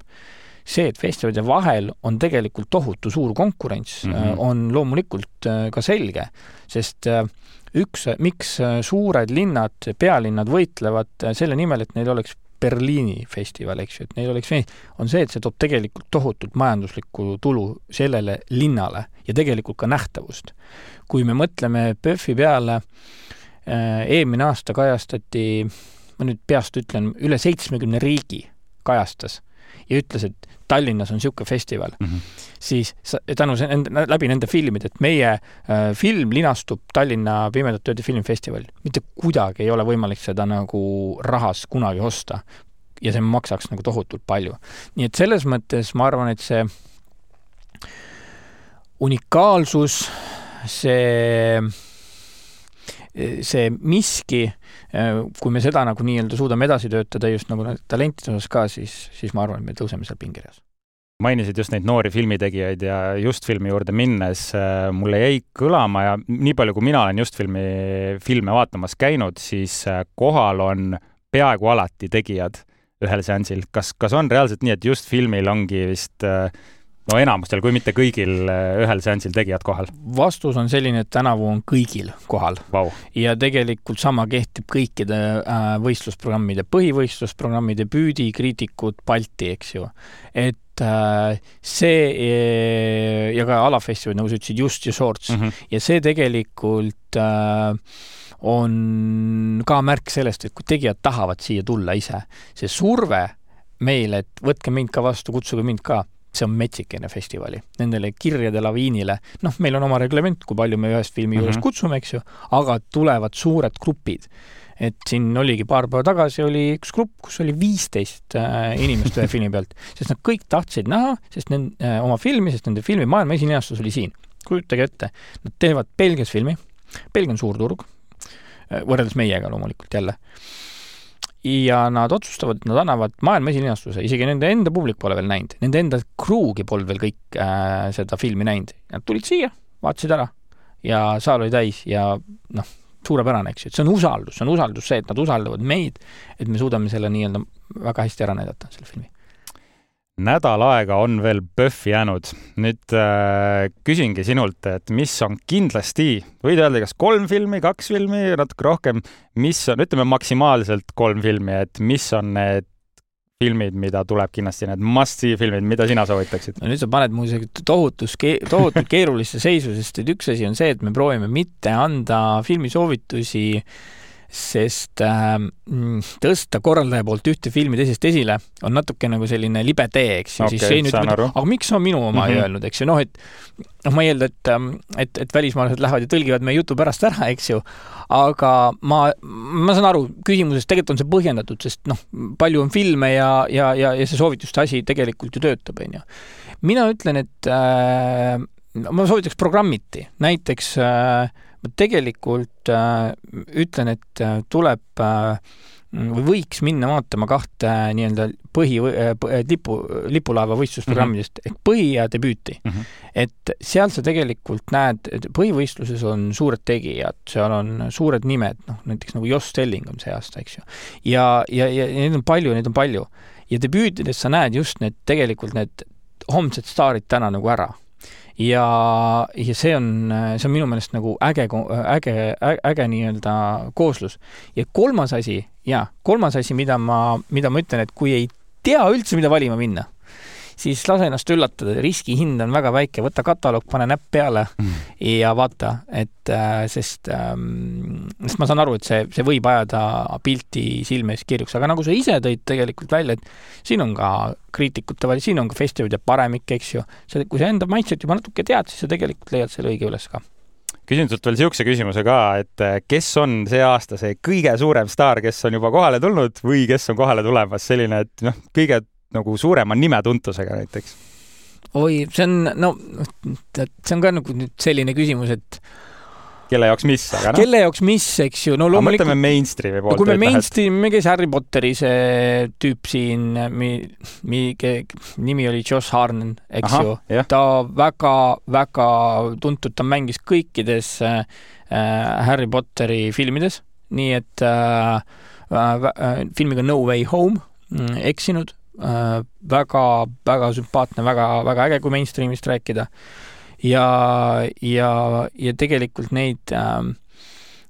see, et festivalide vahel on tegelikult tohutu suur konkurents mm, -hmm. on loomulikult äh, ka selge, sest äh, üks, miks suured linnad, pealinnad võitlevad selle nimel, et neil oleks Berliini festival, eks ju, et neil oleks, on see, et see toob tegelikult tohutult majanduslikku tulu sellele linnale ja tegelikult ka nähtavust. kui me mõtleme PÖFFi peale äh, eelmine aasta kajastati, ma nüüd peast ütlen, üle seitsmekümne riigi kajastas ja ütles, et Tallinnas on niisugune festival mm, -hmm. siis tänu nende, läbi nende filmide, et meie äh, film linastub Tallinna Pimedate Ööde filmifestivalil, mitte kuidagi ei ole võimalik seda nagu rahas kunagi osta. ja see maksaks nagu tohutult palju. nii et selles mõttes ma arvan, et see unikaalsus, see see miski, kui me seda nagu nii-öelda suudame edasi töötada just nagu talentide osas ka, siis, siis ma arvan, et me tõuseme seal pingereas mainisid just neid noori filmitegijaid ja just filmi juurde minnes äh, mulle jäi kõlama ja nii palju, kui mina olen just filmi, filme vaatamas käinud, siis äh, kohal on peaaegu alati tegijad ühel seansil. kas, kas on reaalselt nii, et just filmil ongi vist äh, no enamustel, kui mitte kõigil eh, ühel seansil tegijad kohal? vastus on selline, et tänavu on kõigil kohal wow.. ja tegelikult sama kehtib kõikide äh, võistlusprogrammide, põhivõistlusprogrammide, Püüdi, Kriitikud, Balti, eks ju. et äh, see äh, ja ka alafestivalid, nagu sa ütlesid, Just ja Shorts mm, -hmm. ja see tegelikult on ka märk sellest, et kui tegijad tahavad siia tulla ise, see surve meile, et võtke mind ka vastu, kutsuge mind ka see on metsik enne festivali. Nendele kirjade laviinile, noh, meil on oma reglement, kui palju me ühest filmi mm -hmm. juures mhm. kutsume, eks ju, aga tulevad suured grupid. et siin oligi paar päeva tagasi oli üks grupp, kus oli viisteist äh, inimest ühe filmi pealt, sest nad kõik tahtsid näha, sest nende äh, oma filmi, sest nende filmi maailma esilinastus oli siin. kujutage ette, nad teevad Belgias filmi, Belgia on suur turg äh,, võrreldes meiega loomulikult jälle ja nad otsustavad, et nad annavad maailma esilinastuse, isegi nende enda publik pole veel näinud, nende enda crew'gi polnud veel kõik äh, seda filmi näinud. Nad tulid siia, vaatasid ära ja saal oli täis ja noh, suurepärane, eks ju, et see on usaldus, see on usaldus, see, et nad usaldavad meid, et me suudame selle nii-öelda väga hästi ära näidata, selle filmi nädal aega on veel PÖFFi jäänud. nüüd äh, küsingi sinult, et mis on kindlasti, võid öelda, kas kolm filmi, kaks filmi, natuke rohkem, mis on, ütleme maksimaalselt kolm filmi, et mis on need filmid, mida tuleb kindlasti, need must-see filmid, mida sina soovitaksid? no nüüd sa paned mu tohutus, tohutult keerulisse seisu, sest et üks asi on see, et me proovime mitte anda filmisoovitusi äh, sest äh, tõsta korraldaja poolt ühte filmi teisest esile on natuke nagu selline libe tee, eks ju okay,, siis see nüüd aga miks sa minu oma mm -hmm. ei mhm. öelnud, eks ju, noh, et noh, ma ei eelda, et, ähm, et, et välismaalased lähevad ja tõlgivad meie jutu pärast ära, eks ju, aga ma, ma saan aru küsimusest, tegelikult on see põhjendatud, sest noh, palju on filme ja, ja, ja, ja see soovituste asi tegelikult ju töötab, on ju. mina ütlen, et äh, ma soovitaks programmiti, näiteks äh, ma tegelikult äh, ütlen, et äh, tuleb äh, või võiks minna vaatama kahte äh, nii-öelda põhi äh,, lipu, lipulaeva võistlusprogrammidest mm -hmm. ehk põhi ja debüüti mm. -hmm. et seal sa tegelikult näed, põhivõistluses on suured tegijad, seal on suured nimed, noh näiteks nagu Joss Stelling on see aasta, eks ju. ja, ja, ja neid on palju, neid on palju. ja debüütides sa näed just need, tegelikult need homsed staarid täna nagu ära ja, ja see on, see on minu meelest nagu äge, äge, äge, äge nii-öelda kooslus. ja kolmas asi, jaa, kolmas asi, mida ma, mida ma ütlen, et kui ei tea üldse, mida valima minna, siis lase ennast üllatada, riskihind on väga väike, võta kataloog, pane näpp peale mm. ja vaata, et äh, sest ähm,, sest ma saan aru, et see, see võib ajada pilti silme ees kirjuks, aga nagu sa ise tõid tegelikult välja, et siin on ka kriitikute valik, siin on ka festivalide paremik, eks ju. see, kui sa enda maitset juba natuke tead, siis sa tegelikult leiad selle õige üles ka küsin sult veel niisuguse küsimuse ka, et äh, kes on see aasta see kõige suurem staar, kes on juba kohale tulnud või kes on kohale tulemas, selline, et noh, kõige nagu suurema nimetuntusega näiteks? oi, see on, no tead, see on ka nagu nüüd selline küsimus, et kelle jaoks mis, aga noh. kelle jaoks mis, eks ju, no loomulikult. mõtleme mainstream'i poolt. kui me mainstream'i, kes Harry Potteri see tüüp siin, mi-, mi-, nimi oli Josh Harnen, eks Aha, ju, ta väga-väga tuntud, ta mängis kõikides äh, Harry Potteri filmides, nii et äh, äh, filmiga No Way Home mm, eksinud äh,, väga, väga sümpaatne, väga, väga äge, kui mainstream'ist rääkida ja, ja, ja tegelikult neid äh,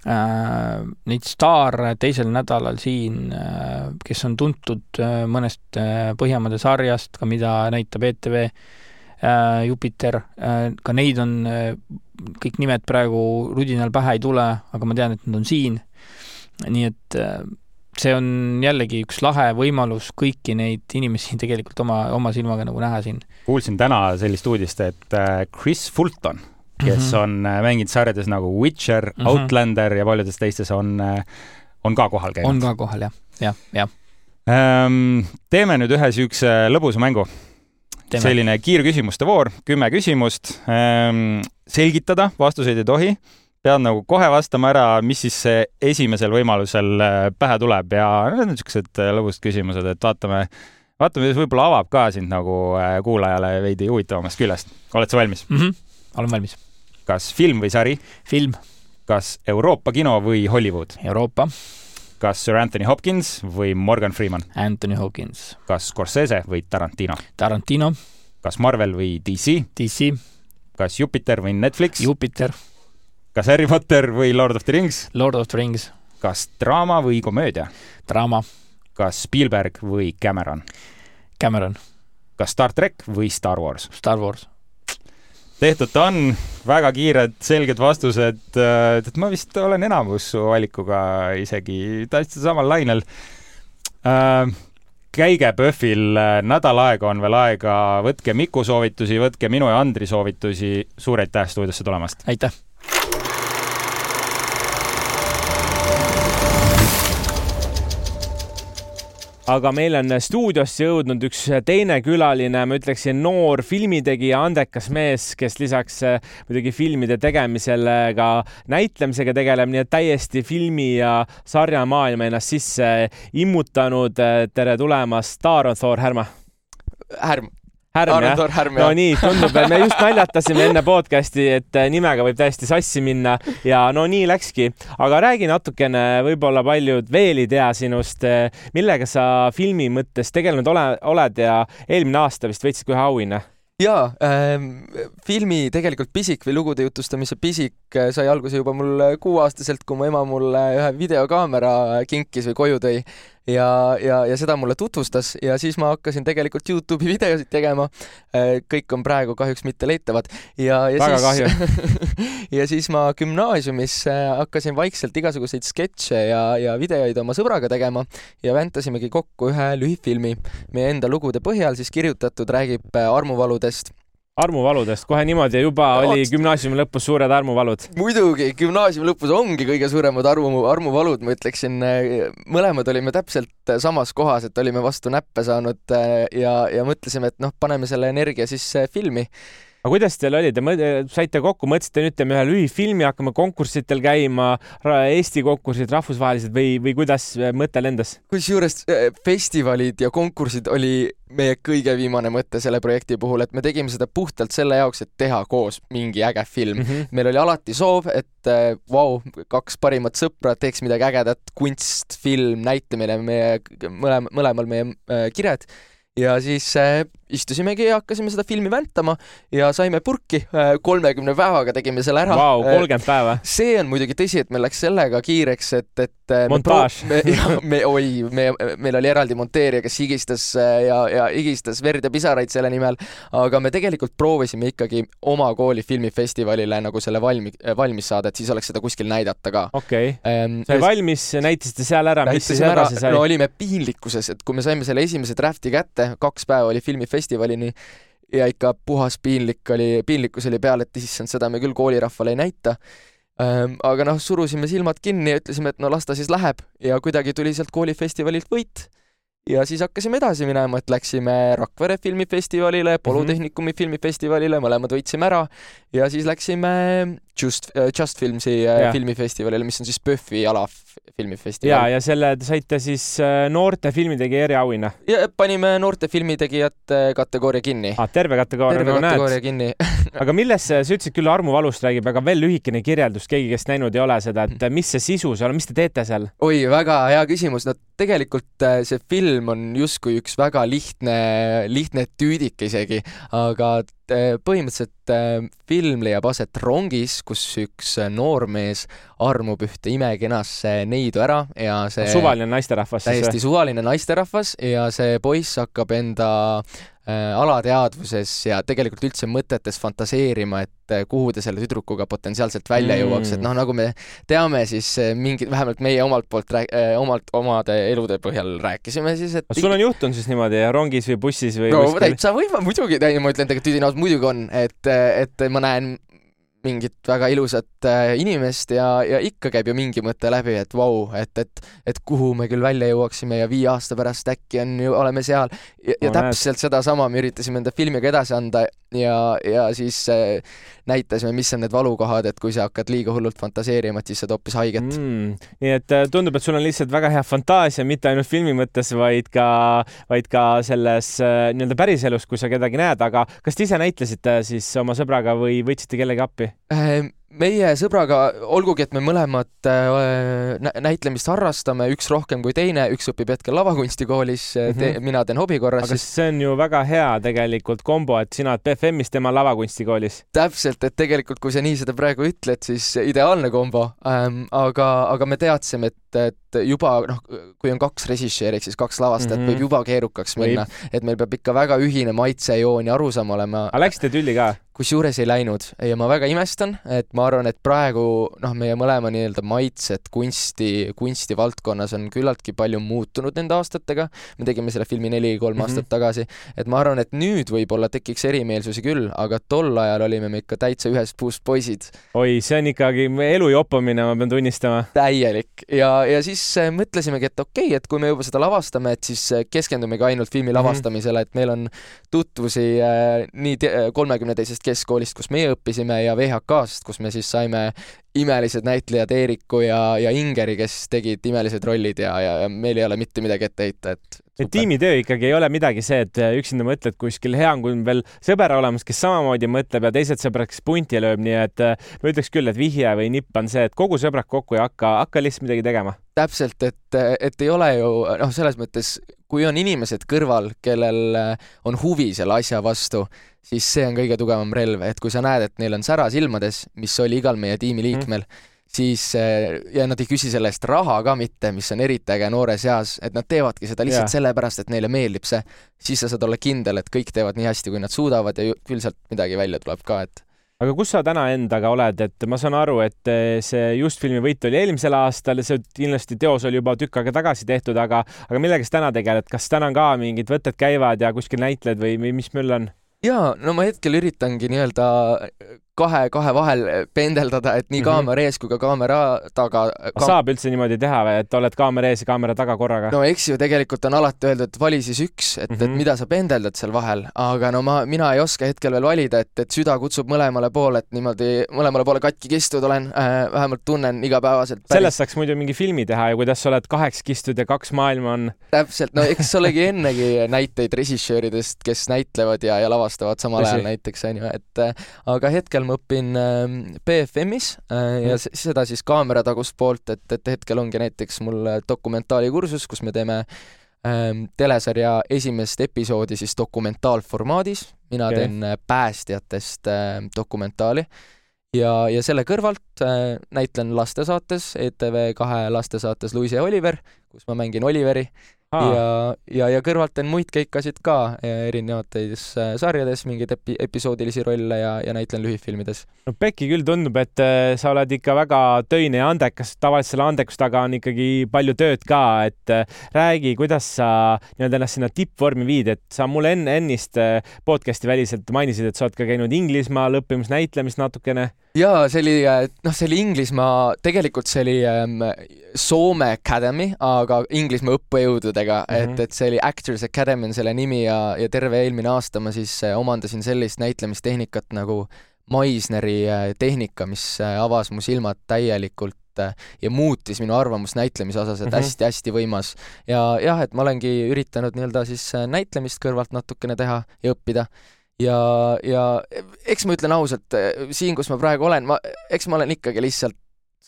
äh, neid staare teisel nädalal siin äh,, kes on tuntud äh, mõnest äh, Põhjamaade sarjast, ka mida näitab ETV äh,, Jupiter äh,, ka neid on äh,, kõik nimed praegu rudinal pähe ei tule, aga ma tean, et nad on siin. nii et äh, see on jällegi üks lahe võimalus kõiki neid inimesi tegelikult oma, oma silmaga nagu näha siin. kuulsin täna sellist uudist, et äh, Chris Fulton, kes mm -hmm. on äh, mänginud sarjades nagu Witcher mm, -hmm. Outlander ja paljudes teistes, on, äh, on ka kohal käinud. on ka kohal, jah, jah, jah. Ähm, teeme nüüd ühe niisuguse lõbusa mängu. selline kiirküsimuste voor, kümme küsimust. Ähm, selgitada, vastuseid ei tohi pead nagu kohe vastama ära, mis siis esimesel võimalusel äh, pähe tuleb ja need on niisugused äh, lõbusad küsimused, et vaatame, vaatame, mis võib-olla avab ka sind nagu äh, kuulajale veidi huvitavamast küljest. oled sa valmis mm? -hmm. olen valmis. kas film või sari? film. kas Euroopa kino või Hollywood? Euroopa. kas Sir Anthony Hopkins või Morgan Freeman? Anthony Hopkins. kas Scorsese või Tarantino? Tarantino. kas Marvel või DC? DC. kas Jupiter või Netflix? Jupiter kas Harry Potter või Lord of the Rings? Lord of the Rings. kas draama või komöödia? draama. kas Spielberg või Cameron? Cameron. kas Star track või Star Wars? Star Wars. tehtud ta on, väga kiired, selged vastused. Äh, et ma vist olen enamus su valikuga isegi täitsa samal lainel äh, käige PÖFFil, nädal aega on veel aega, võtke Miku soovitusi, võtke minu ja Andri soovitusi. suur aitäh stuudiosse tulemast! aitäh! Aga meil on stuudiosse jõudnud üks teine külaline, ma ütleksin noor filmitegija, andekas mees, kes lisaks eh, muidugi filmide tegemisele ka näitlemisega tegeleb, nii et täiesti filmi ja sarjamaailma ennast sisse immutanud. tere tulemast, Taaron Thor Härma. Härm Härm jah? No nii, tundub, et me just naljatasime enne podcast'i, et äh, nimega võib täiesti sassi minna ja no nii läkski. aga räägi natukene, võib-olla paljud veel ei tea sinust, äh, millega sa filmi mõttes tegelenud ole, oled ja eelmine aasta vist võitsid ka ühe auhinna jaa ähm,, filmi tegelikult Pisik või lugude jutustamise Pisik äh, sai alguse juba mul kuueaastaselt, kui mu ema mulle ühe videokaamera kinkis või koju tõi ja, ja, ja seda mulle tutvustas ja siis ma hakkasin tegelikult Youtube'i videosid tegema. Äh, kõik on praegu kahjuks mitte leitavad. Ja, ja Väga siis ja siis ma gümnaasiumis äh, hakkasin vaikselt igasuguseid sketše ja, ja videoid oma sõbraga tegema ja väntasimegi kokku ühe lühifilmi. Meie enda lugude põhjal siis kirjutatud, räägib armuvaludest armuvaludest, kohe niimoodi juba no, oli gümnaasiumi lõpus suured armuvalud. muidugi, gümnaasiumi lõpus ongi kõige suuremad armu, armuvalud, ma ütleksin. mõlemad olime täpselt samas kohas, et olime vastu näppe saanud äh, ja, ja mõtlesime, et noh, paneme selle energia siis äh, filmi aga kuidas teil oli, te saite kokku, mõtlesite nüüd teeme ühe lühifilmi, hakkame konkurssitel käima, Eesti konkursid, rahvusvahelised või, või kuidas mõte lendas? kusjuures äh, festivalid ja konkursid oli meie kõige viimane mõte selle projekti puhul, et me tegime seda puhtalt selle jaoks, et teha koos mingi äge film mm. -hmm. meil oli alati soov, et vau wow,, kaks parimat sõpra teeks midagi ägedat, kunst, film, näitamine, meie mõlema, mõlemal meie äh, kired ja siis äh, istusimegi ja hakkasime seda filmi väntama ja saime purki äh,. kolmekümne päevaga tegime selle ära. Vau, kolmkümmend päeva. see on muidugi tõsi, et meil läks sellega kiireks, et, et äh, montaaž. me, oi, me, meil oli eraldi monteerija, kes higistas äh, ja, ja higistas verd ja pisaraid selle nimel, aga me tegelikult proovisime ikkagi oma kooli filmifestivalile nagu selle valmi-, valmis saada, et siis oleks seda kuskil näidata ka. okei okay. ähm,. sai valmis, näitasite seal ära, mis siis edasi sai? no olime piinlikkuses, et kui me saime selle esimese draft'i kätte, kaks päeva oli filmifestivalini ja ikka puhas piinlik oli, piinlikkus oli peal, et issand, seda me küll koolirahvale ei näita ähm,. aga noh, surusime silmad kinni ja ütlesime, et no las ta siis läheb ja kuidagi tuli sealt koolifestivalilt võit ja siis hakkasime edasi minema, et läksime Rakvere filmifestivalile, Polütehnikumi mm -hmm. filmifestivalile, mõlemad võitsime ära ja siis läksime Just, äh, Just Filmsi äh, ja. filmifestivalile, mis on siis PÖFFi alafilmifestival. ja, ja selle saite siis äh, noorte filmitegija eriauhinna. ja panime noorte filmitegijate kategooria kinni ah,. terve kategooria, no kategooria näed. kinni aga milles, sa ütlesid küll Armu valust räägib, aga veel lühikene kirjeldus, keegi, kes näinud ei ole seda, et mis see sisu seal on, mis te teete seal? oi, väga hea küsimus, no tegelikult see film on justkui üks väga lihtne, lihtne tüüdik isegi, aga põhimõtteliselt film leiab aset rongis, kus üks noormees armub ühte imekenasse neidu ära ja see suvaline naisterahvas siis või? täiesti suvaline naisterahvas ja see poiss hakkab enda äh, alateadvuses ja tegelikult üldse mõtetes fantaseerima, et äh, kuhu ta selle tüdrukuga potentsiaalselt välja mm. jõuaks, et noh, nagu me teame, siis äh, mingid, vähemalt meie omalt poolt rääk-, äh, omalt, omade elude põhjal rääkisime siis, et sul on juhtunud siis niimoodi rongis või bussis või no täitsa võime, muidugi, ma ütlen tegelikult tüdinaus muidugi on, et, et ma näen mingit väga ilusat äh, inimest ja, ja ikka käib ju mingi mõte läbi, et vau wow,, et, et, et kuhu me küll välja jõuaksime ja viie aasta pärast äkki on ju, oleme seal. ja, ja no, täpselt sedasama me üritasime enda filmiga edasi anda ja, ja siis äh, näitasime, mis on need valukohad, et kui sa hakkad liiga hullult fantaseerima, et siis saad hoopis haiget mm,. nii et äh, tundub, et sul on lihtsalt väga hea fantaasia, mitte ainult filmi mõttes, vaid ka, vaid ka selles äh, nii-öelda päriselus, kui sa kedagi näed, aga kas te ise näitlesite siis oma sõbraga või võtsite kellegi appi? äh, meie sõbraga, olgugi et me mõlemad äh, näitlemist harrastame, üks rohkem kui teine, üks õpib hetkel lavakunstikoolis mm, -hmm. mina teen hobi korras. aga siis... see on ju väga hea tegelikult kombo, et sina oled BFM-is, tema lavakunstikoolis. täpselt, et tegelikult, kui sa nii seda praegu ütled, siis ideaalne kombo ähm,. aga, aga me teadsime, et, et juba noh, kui on kaks režissööri ehk siis kaks lavastajat mm, -hmm. võib juba keerukaks minna, et meil peab ikka väga ühine maitsejoon ja arusaam olema. aga läksite tülli ka? kusjuures ei läinud ja ma väga imestan, et ma arvan, et praegu noh, meie mõlema nii-öelda maitsed kunsti, kunstivaldkonnas on küllaltki palju muutunud nende aastatega. me tegime selle filmi neli-kolm mm -hmm. aastat tagasi, et ma arvan, et nüüd võib-olla tekiks erimeelsusi küll, aga tol ajal olime me ikka täitsa ühest puust poisid. oi, see on ikkagi elu jopamine, ma pean tunnistama. täielik ja, ja siis äh, mõtlesimegi, et okei okay,, et kui me juba seda lavastame, et siis äh, keskendumegi ainult filmi -hmm. lavastamisele, et meil on tutvusi äh, nii kolmekümne teisest keskkoolist, kus meie õppisime ja VHK-st, kus me siis saime imelised näitlejad Eeriku ja, ja Ingeri, kes tegid imelised rollid ja, ja, ja meil ei ole mitte midagi ette heita, et et tiimitöö ikkagi ei ole midagi see, et üksinda mõtled kuskil, hea on, kui on veel sõber olemas, kes samamoodi mõtleb ja teised sõbrad, kes punti lööb, nii et ma ütleks küll, et vihje või nipp on see, et kogu sõbrad kokku ja hakka, hakka lihtsalt midagi tegema. täpselt, et, et ei ole ju noh, selles mõttes, kui on inimesed kõrval, kellel on huvi selle asja vastu siis see on kõige tugevam relv, et kui sa näed, et neil on sära silmades, mis oli igal meie tiimiliikmel mm., siis eh, ja nad ei küsi selle eest raha ka mitte, mis on eriti äge noores eas, et nad teevadki seda lihtsalt yeah. sellepärast, et neile meeldib see, siis sa saad olla kindel, et kõik teevad nii hästi, kui nad suudavad ja küll sealt midagi välja tuleb ka, et aga kus sa täna endaga oled, et ma saan aru, et eh, see Just filmi võit oli eelmisel aastal see kindlasti teos oli juba tükk aega tagasi tehtud, aga, aga millega sa täna tegeled, kas täna ka mingid võtted käivad ja kuskil näitled või, või mis möll on? jaa, no ma hetkel üritangi nii-öelda kahe, kahe vahel pendeldada, et nii -hmm. kaamera ees kui ka kaamera taga kaam.... saab üldse niimoodi teha või, et oled kaamera ees ja kaamera taga korraga? no eks ju tegelikult on alati öeldud, et vali siis üks, et mm, -hmm. et mhm. mida sa pendeldad seal vahel, aga no ma, mina ei oska hetkel veel valida, et, et süda kutsub mõlemale poole, et niimoodi mõlemale poole katki kistud olen äh,, vähemalt tunnen igapäevaselt sellest saaks muidu mingi filmi teha ja kuidas sa oled kaheks kistud ja kaks maailma on. täpselt, no eks olegi ennegi näiteid režissööridest, kes näitlevad ja, ja lavastavad samal ajal näiteks onju, et äh, aga hetkel ma õpin ähm, BFM-is äh, ja mm. seda siis kaameratagust poolt, et, et hetkel ongi näiteks mul dokumentaalikursus, kus me teeme ähm, telesarja esimest episoodi siis dokumentaalformaadis, mina okay. teen äh, päästjatest äh, dokumentaali ja, ja selle kõrvalt äh, näitlen lastesaates, ETV kahe lastesaates Luis ja Oliver, kus ma mängin Oliveri Aa. ja, ja, ja kõrvalt teen muid keikasid ka erinevates äh, sarjades, mingeid epi-, episoodilisi rolle ja, ja näitlen lühifilmides. no Pekki küll tundub, et äh, sa oled ikka väga töine ja andekas, tavaliselt selle andekuse taga on ikkagi palju tööd ka, et räägi, kuidas sa nii-öelda ennast sinna tippvormi viid, et sa mulle enne, ennist podcast'i väliselt mainisid, et sa oled ka käinud Inglismaal õppimas näitlemist natukene jaa, see oli, noh, see oli Inglismaa, tegelikult see oli ähm, Soome Academy, aga Inglismaa õppejõududega mm, -hmm. et, et see oli Actors Academy on selle nimi ja, ja terve eelmine aasta ma siis äh, omandasin sellist näitlemistehnikat nagu Meisneri äh, tehnika, mis äh, avas mu silmad täielikult ja muutis minu arvamust näitlemise osas, et hästi-hästi mm -hmm. võimas. ja jah, et ma olengi üritanud nii-öelda siis näitlemist kõrvalt natukene teha ja õppida ja, ja eks ma ütlen ausalt, siin, kus ma praegu olen, ma, eks ma olen ikkagi lihtsalt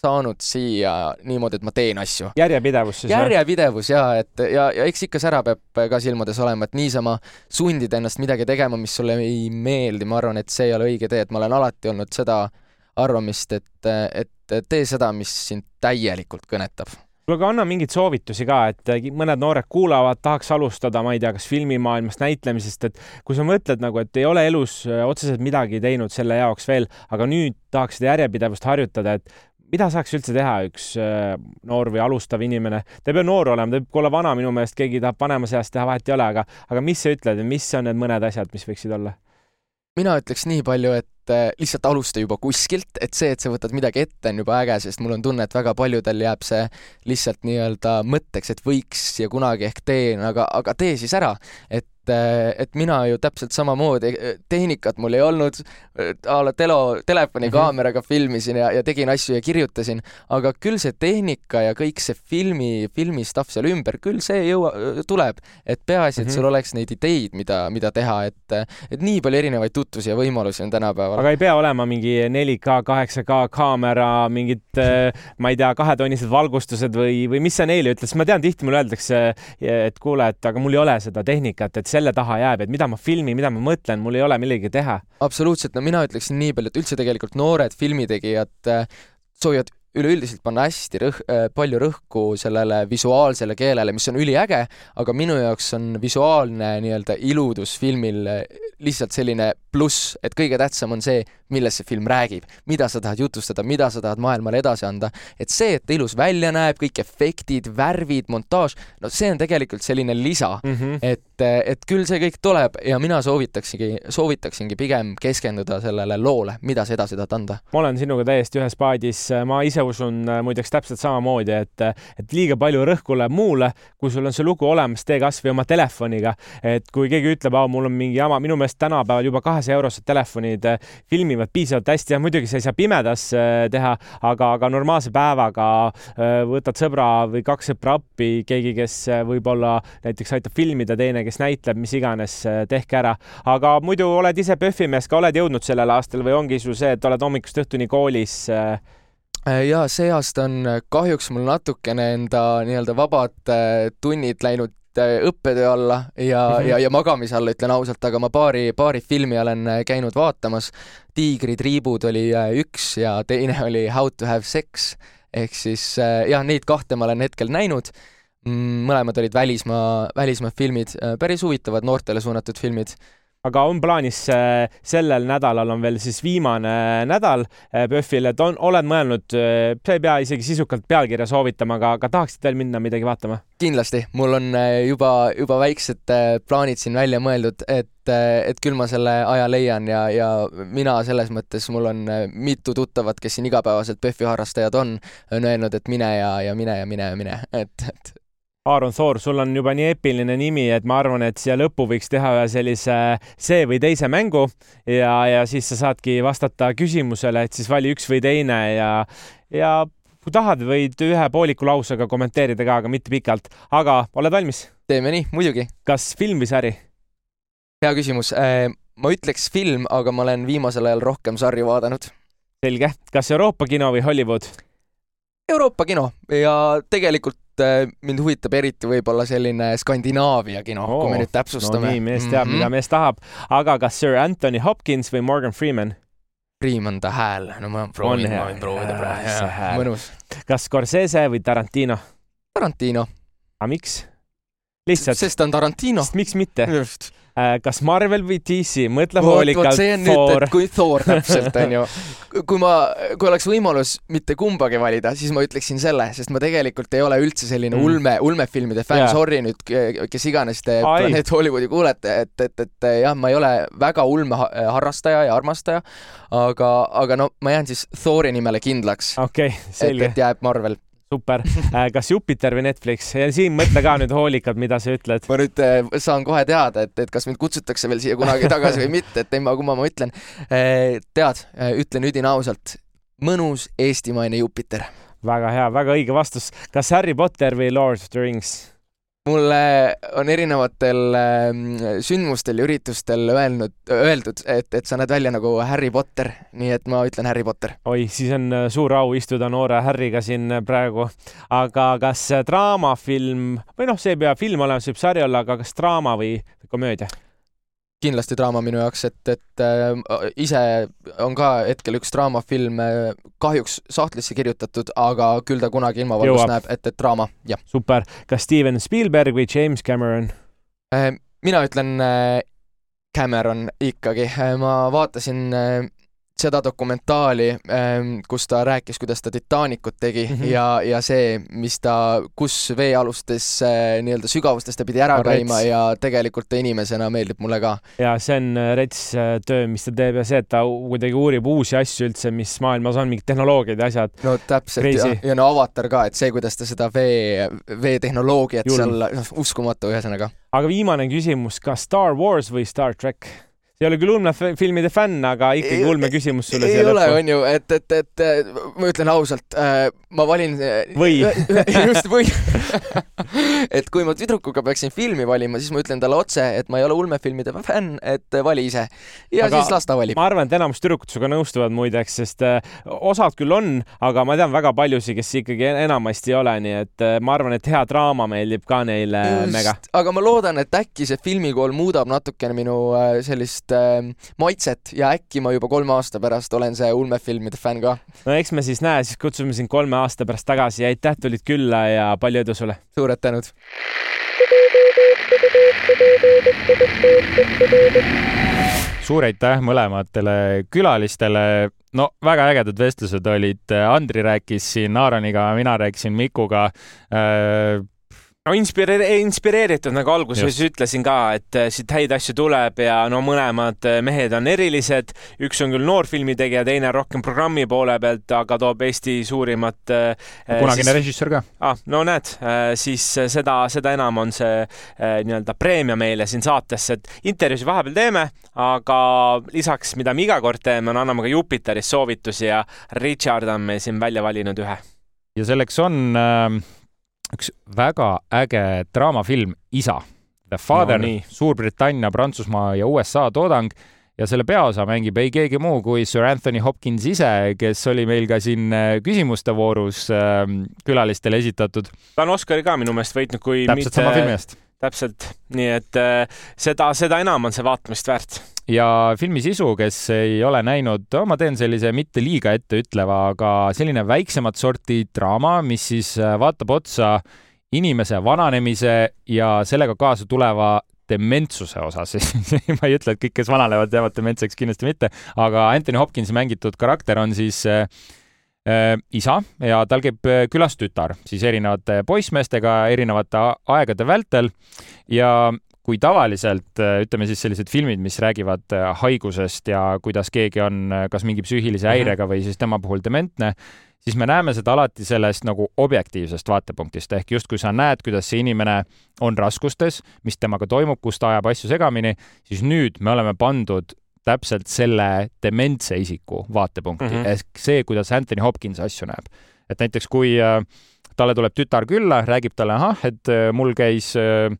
saanud siia niimoodi, et ma teen asju. järjepidevus siis? järjepidevus ja et ja, ja eks ikka sära peab ka silmades olema, et niisama sundida ennast midagi tegema, mis sulle ei meeldi, ma arvan, et see ei ole õige tee, et ma olen alati olnud seda arvamist, et, et tee seda, mis sind täielikult kõnetab kuule, aga anna mingeid soovitusi ka, et äh, mõned noored kuulavad, tahaks alustada, ma ei tea, kas filmimaailmast, näitlemisest, et kui sa mõtled nagu, et ei ole elus äh, otseselt midagi teinud selle jaoks veel, aga nüüd tahaks seda järjepidevust harjutada, et mida saaks üldse teha üks äh, noor või alustav inimene, ta ei pea noor olema, ta võib ka olla vana, minu meelest keegi tahab vanemas eas teha, vahet ei ole, aga, aga mis sa ütled, mis on need mõned asjad, mis võiksid olla? mina ütleks nii palju, et äh, lihtsalt alusta juba kuskilt, et see, et sa võtad midagi ette, on juba äge, sest mul on tunne, et väga paljudel jääb see lihtsalt nii-öelda mõtteks, et võiks ja kunagi ehk teen, aga, aga tee siis ära. et et, et mina ju täpselt samamoodi, tehnikat mul ei olnud, a la telo, telefonikaameraga mm -hmm. filmisin ja, ja tegin asju ja kirjutasin, aga küll see tehnika ja kõik see filmi, filmi stuff seal ümber, küll see jõua-, tuleb. et peaasi, et mm -hmm. sul oleks neid ideid, mida, mida teha, et, et nii palju erinevaid tutvusi ja võimalusi on tänapäeval. aga ei pea olema mingi 4K, 8K kaamera, mingid, ma ei tea, kahetonnised valgustused või, või mis sa neile ütled, sest ma tean, tihti mulle öeldakse, et kuule, et aga mul ei ole seda tehnikat, et selle taha jääb, et mida ma filmin, mida ma mõtlen, mul ei ole millegi teha. absoluutselt, no mina ütleksin nii palju, et üldse tegelikult noored filmitegijad äh, soovivad üleüldiselt panna hästi rõh-, äh, palju rõhku sellele visuaalsele keelele, mis on üliäge, aga minu jaoks on visuaalne nii-öelda iludus filmil äh, lihtsalt selline pluss, et kõige tähtsam on see, millest see film räägib, mida sa tahad jutustada, mida sa tahad maailmale edasi anda. et see, et ta ilus välja näeb, kõik efektid, värvid, montaaž, no see on tegelikult selline lisa mm, -hmm. et, et küll see kõik tuleb ja mina soovitaksingi, soovitaksingi pigem keskenduda sellele loole, mida sa edasi tahad anda. ma olen sinuga täiesti ühes paadis, ma ise usun muideks täpselt samamoodi, et, et liiga palju rõhku läheb muule, kui sul on see lugu olemas, tee kasvõi oma telefoniga, et kui keegi ütleb, mul on mingi jama, minu meelest tänapäeval juba kahesaja eurosed telefonid filmivad toimivad piisavalt hästi ja muidugi sa ei saa pimedas äh, teha, aga, aga normaalse päevaga äh, võtad sõbra või kaks sõpra appi, keegi, kes äh, võib-olla näiteks aitab filmida, teine, kes näitleb, mis iganes, tehke ära. aga muidu oled ise PÖFFi mees ka, oled jõudnud sellel aastal või ongi sul see, et oled hommikust õhtuni koolis? Ja see aasta on kahjuks mul natukene enda nii-öelda vabad tunnid läinud Äh, õppetöö alla ja mm, -hmm. ja, ja magamise alla, ütlen ausalt, aga ma paari, paari filmi olen äh, käinud vaatamas. tiigrid, riibud oli äh, üks ja teine oli How to have sex ehk siis jah, neid kahte ma olen hetkel näinud. Mm, mõlemad olid välismaa, välismaa filmid, päris huvitavad noortele suunatud filmid aga on plaanis äh, sellel nädalal on veel siis viimane nädal äh, PÖFFil, et on, oled mõelnud, äh, sa ei pea isegi sisukalt pealkirja soovitama, aga, aga tahaksid veel minna midagi vaatama? kindlasti, mul on juba, juba väiksed plaanid siin välja mõeldud, et, et küll ma selle aja leian ja, ja mina selles mõttes, mul on mitu tuttavat, kes siin igapäevaselt PÖFFi harrastajad on, on öelnud, et mine ja, ja mine ja mine ja mine, et, et Aaron Soor, sul on juba nii eepiline nimi, et ma arvan, et siia lõppu võiks teha ühe sellise see või teise mängu ja, ja siis sa saadki vastata küsimusele, et siis vali üks või teine ja, ja kui tahad, võid ühe pooliku lausega kommenteerida ka, aga mitte pikalt. aga oled valmis? teeme nii, muidugi. kas film või sari? hea küsimus. Äh, ma ütleks film, aga ma olen viimasel ajal rohkem sarju vaadanud. selge. kas Euroopa kino või Hollywood? Euroopa kino ja tegelikult mind huvitab eriti võib-olla selline Skandinaavia kino oh,, kui me nüüd täpsustame. no nii, mees teab mm, -hmm. mida mees tahab. aga kas Sir Anthony Hopkins või Morgan Freeman? Freeman ta hääl, no ma proovin, ma võin proovida praegu, mõnus. kas Scorsese või Tarantino? Tarantino. aga miks? lihtsalt. sest ta on Tarantino. miks mitte? just Äh, kas Marvel või DC, mõtle hoolikalt. see on Thor. nüüd, kui Thor täpselt onju. kui ma, kui oleks võimalus mitte kumbagi valida, siis ma ütleksin selle, sest ma tegelikult ei ole üldse selline mm. ulme, ulmefilmide fänn yeah., sorry nüüd, kes iganes te Planet Hollywoodi kuulete, et, et, et jah, ma ei ole väga ulme harrastaja ja armastaja, aga, aga no ma jään siis Thori nimele kindlaks. okei okay,, selge. et jääb Marvel super, äh, kas Jupiter või Netflix ja siin mõtle ka nüüd hoolikalt, mida sa ütled. ma nüüd äh, saan kohe teada, et, et kas mind kutsutakse veel siia kunagi tagasi või mitte, et emma-kumma ma ütlen. Äh, tead, ütlen üdini ausalt, mõnus eestimaine Jupiter. väga hea, väga õige vastus. kas Harry Potter või Lord of the Rings? Mulle on erinevatel ähm, sündmustel ja üritustel öelnud, öeldud, et, et sa näed välja nagu Harry Potter, nii et ma ütlen Harry Potter. oi, siis on äh, suur au istuda noore Harryga siin äh, praegu. aga kas äh, draamafilm või noh, see ei pea film olema, see võib sari olla, aga kas draama või komöödia? Kindlasti draama minu jaoks, et, et äh, ise on ka hetkel üks draamafilm äh, kahjuks sahtlisse kirjutatud, aga küll ta kunagi ilmavalgust näeb, et, et draama, jah. super. kas Steven Spielberg või James Cameron äh,? mina ütlen äh, Cameron ikkagi, äh, ma vaatasin äh, seda dokumentaali, ähm, kus ta rääkis, kuidas ta Titanicut tegi mm -hmm. ja, ja see, mis ta, kus veealustes nii-öelda sügavustes ta pidi ära no, käima rets. ja tegelikult ta inimesena meeldib mulle ka. ja see on äh, rets äh, töö, mis ta teeb ja see, et ta kuidagi uurib uusi asju üldse, mis maailmas on, mingid tehnoloogiad ja asjad. no täpselt ja, ja no Avatar ka, et see, kuidas ta seda vee, veetehnoloogiat seal, noh, uskumatu ühesõnaga. aga viimane küsimus, kas Star Wars või Star track? Ei ole küll ulmefilmide fänn, aga ikkagi ulmeküsimus sulle siia lõppu. ei ole, onju, et, et, et ma ütlen ausalt äh,, ma valin. või just või et kui ma tüdrukuga peaksin filmi valima, siis ma ütlen talle otse, et ma ei ole ulmefilmide fänn, et vali ise. ja aga siis las ta valib. ma arvan, et enamus tüdrukud sinuga nõustuvad muideks, sest äh, osad küll on, aga ma tean väga paljusid, kes ikkagi enamasti ei ole, nii et äh, ma arvan, et hea draama meeldib ka neile just, mega. aga ma loodan, et äkki see filmikool muudab natukene minu äh, sellist sellist äh, maitset ja äkki ma juba kolme aasta pärast olen see ulmefilmide fänn ka. no eks me siis näe, siis kutsume sind kolme aasta pärast tagasi ja aitäh, tulid külla ja palju edu sulle! suured tänud! suur aitäh mõlematele külalistele. no väga ägedad vestlused olid, Andri rääkis siin Aaroniga, mina rääkisin Mikuga äh, no inspireer-, inspireeritud, nagu alguses Just. ütlesin ka, et äh, siit häid asju tuleb ja no mõlemad äh, mehed on erilised. üks on küll noorfilmi tegija, teine rohkem programmi poole pealt, aga toob Eesti suurimat äh, kunagine siis... režissöör ka. ah, no näed, siis seda, seda enam on see nii-öelda preemia meile siin saatesse, et intervjuusid vahepeal teeme, aga lisaks, mida me iga kord teeme, on anname ka Jupiteris soovitusi ja Richard on meil siin välja valinud ühe. ja selleks on äh üks väga äge draamafilm Isa. The Father no,, Suurbritannia, Prantsusmaa ja USA toodang ja selle peaosa mängib ei keegi muu kui Sir Anthony Hopkins ise, kes oli meil ka siin äh, küsimuste voorus äh, külalistele esitatud. ta on Oscari ka minu meelest võitnud, kui täpselt mitte... sama filmi eest. täpselt, nii et äh, seda, seda enam on see vaatamist väärt ja filmi sisu, kes ei ole näinud, ma teen sellise mitte liiga etteütleva, aga selline väiksemat sorti draama, mis siis äh, vaatab otsa inimese vananemise ja sellega kaasa tuleva dementsuse osas ma ei ütle, et kõik, kes vananevad, jäävad dementseks, kindlasti mitte, aga Anthony Hopkinsi mängitud karakter on siis äh, äh, isa ja tal käib äh, külas tütar, siis erinevate poissmeestega erinevate aegade vältel. Ja kui tavaliselt äh, ütleme siis sellised filmid, mis räägivad äh, haigusest ja kuidas keegi on äh, kas mingi psüühilise mhm. häirega või siis tema puhul dementne, siis me näeme seda alati sellest nagu objektiivsest vaatepunktist ehk justkui sa näed, kuidas see inimene on raskustes, mis temaga toimub, kus ta ajab asju segamini, siis nüüd me oleme pandud täpselt selle dementse isiku vaatepunkti mm -hmm. ehk see, kuidas Anthony Hopkins asju näeb. et näiteks kui talle tuleb tütar külla, räägib talle, ahah, et mul käis äh,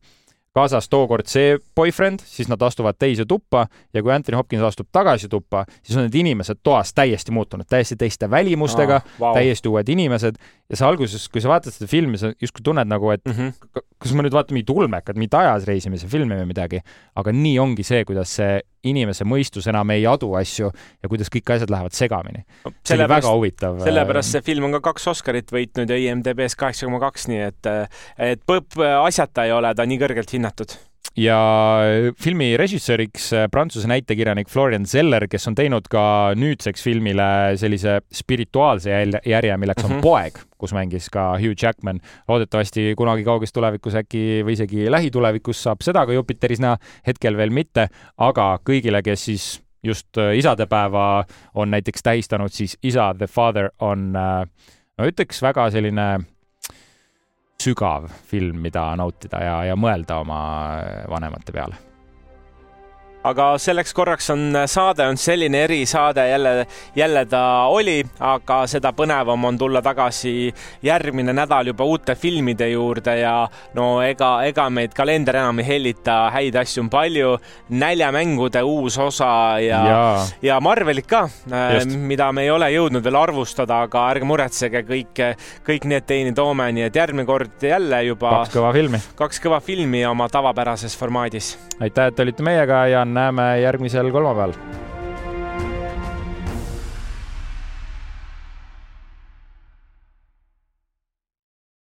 kaasas tookord see boyfriend, siis nad astuvad teise tuppa ja kui Anthony Hopkins astub tagasi tuppa, siis on need inimesed toas täiesti muutunud, täiesti teiste välimustega ah,, wow. täiesti uued inimesed ja sa alguses, kui sa vaatad seda filmi, sa justkui tunned nagu, et mm -hmm. kas ma nüüd vaatan mingit ulmekat, mingit ajas reisimise filmi või midagi, aga nii ongi see, kuidas see inimese mõistus enam ei adu asju ja kuidas kõik asjad lähevad segamini no,. see oli väga huvitav. sellepärast see film on ka kaks Oscarit võitnud ja IMDB-s kaheksa koma kaks, nii et, et põpp asjata ei ole ta nii kõrgelt hinnatud ja filmi režissööriks äh, prantsuse näitekirjanik Florian Zeller, kes on teinud ka nüüdseks filmile sellise spirituaalse järje, milleks on mm -hmm. Poeg, kus mängis ka Hugh Jackman. loodetavasti kunagi kauges tulevikus äkki või isegi lähitulevikus saab seda ka Jupiteris näha, hetkel veel mitte, aga kõigile, kes siis just äh, isadepäeva on näiteks tähistanud, siis isa, The Father on äh, no ütleks väga selline sügav film, mida nautida ja, ja mõelda oma vanemate peale aga selleks korraks on saade on selline erisaade jälle, jälle ta oli, aga seda põnevam on tulla tagasi järgmine nädal juba uute filmide juurde ja no ega, ega meid kalender enam ei hellita, häid asju on palju. näljamängude uus osa ja, ja., ja Marvelit ka, äh, mida me ei ole jõudnud veel arvustada, aga ärge muretsege, kõik, kõik need teieni toome, nii et järgmine kord jälle juba. kaks kõva filmi. kaks kõva filmi oma tavapärases formaadis. aitäh, et olite meiega, Jan näeme järgmisel kolmapäeval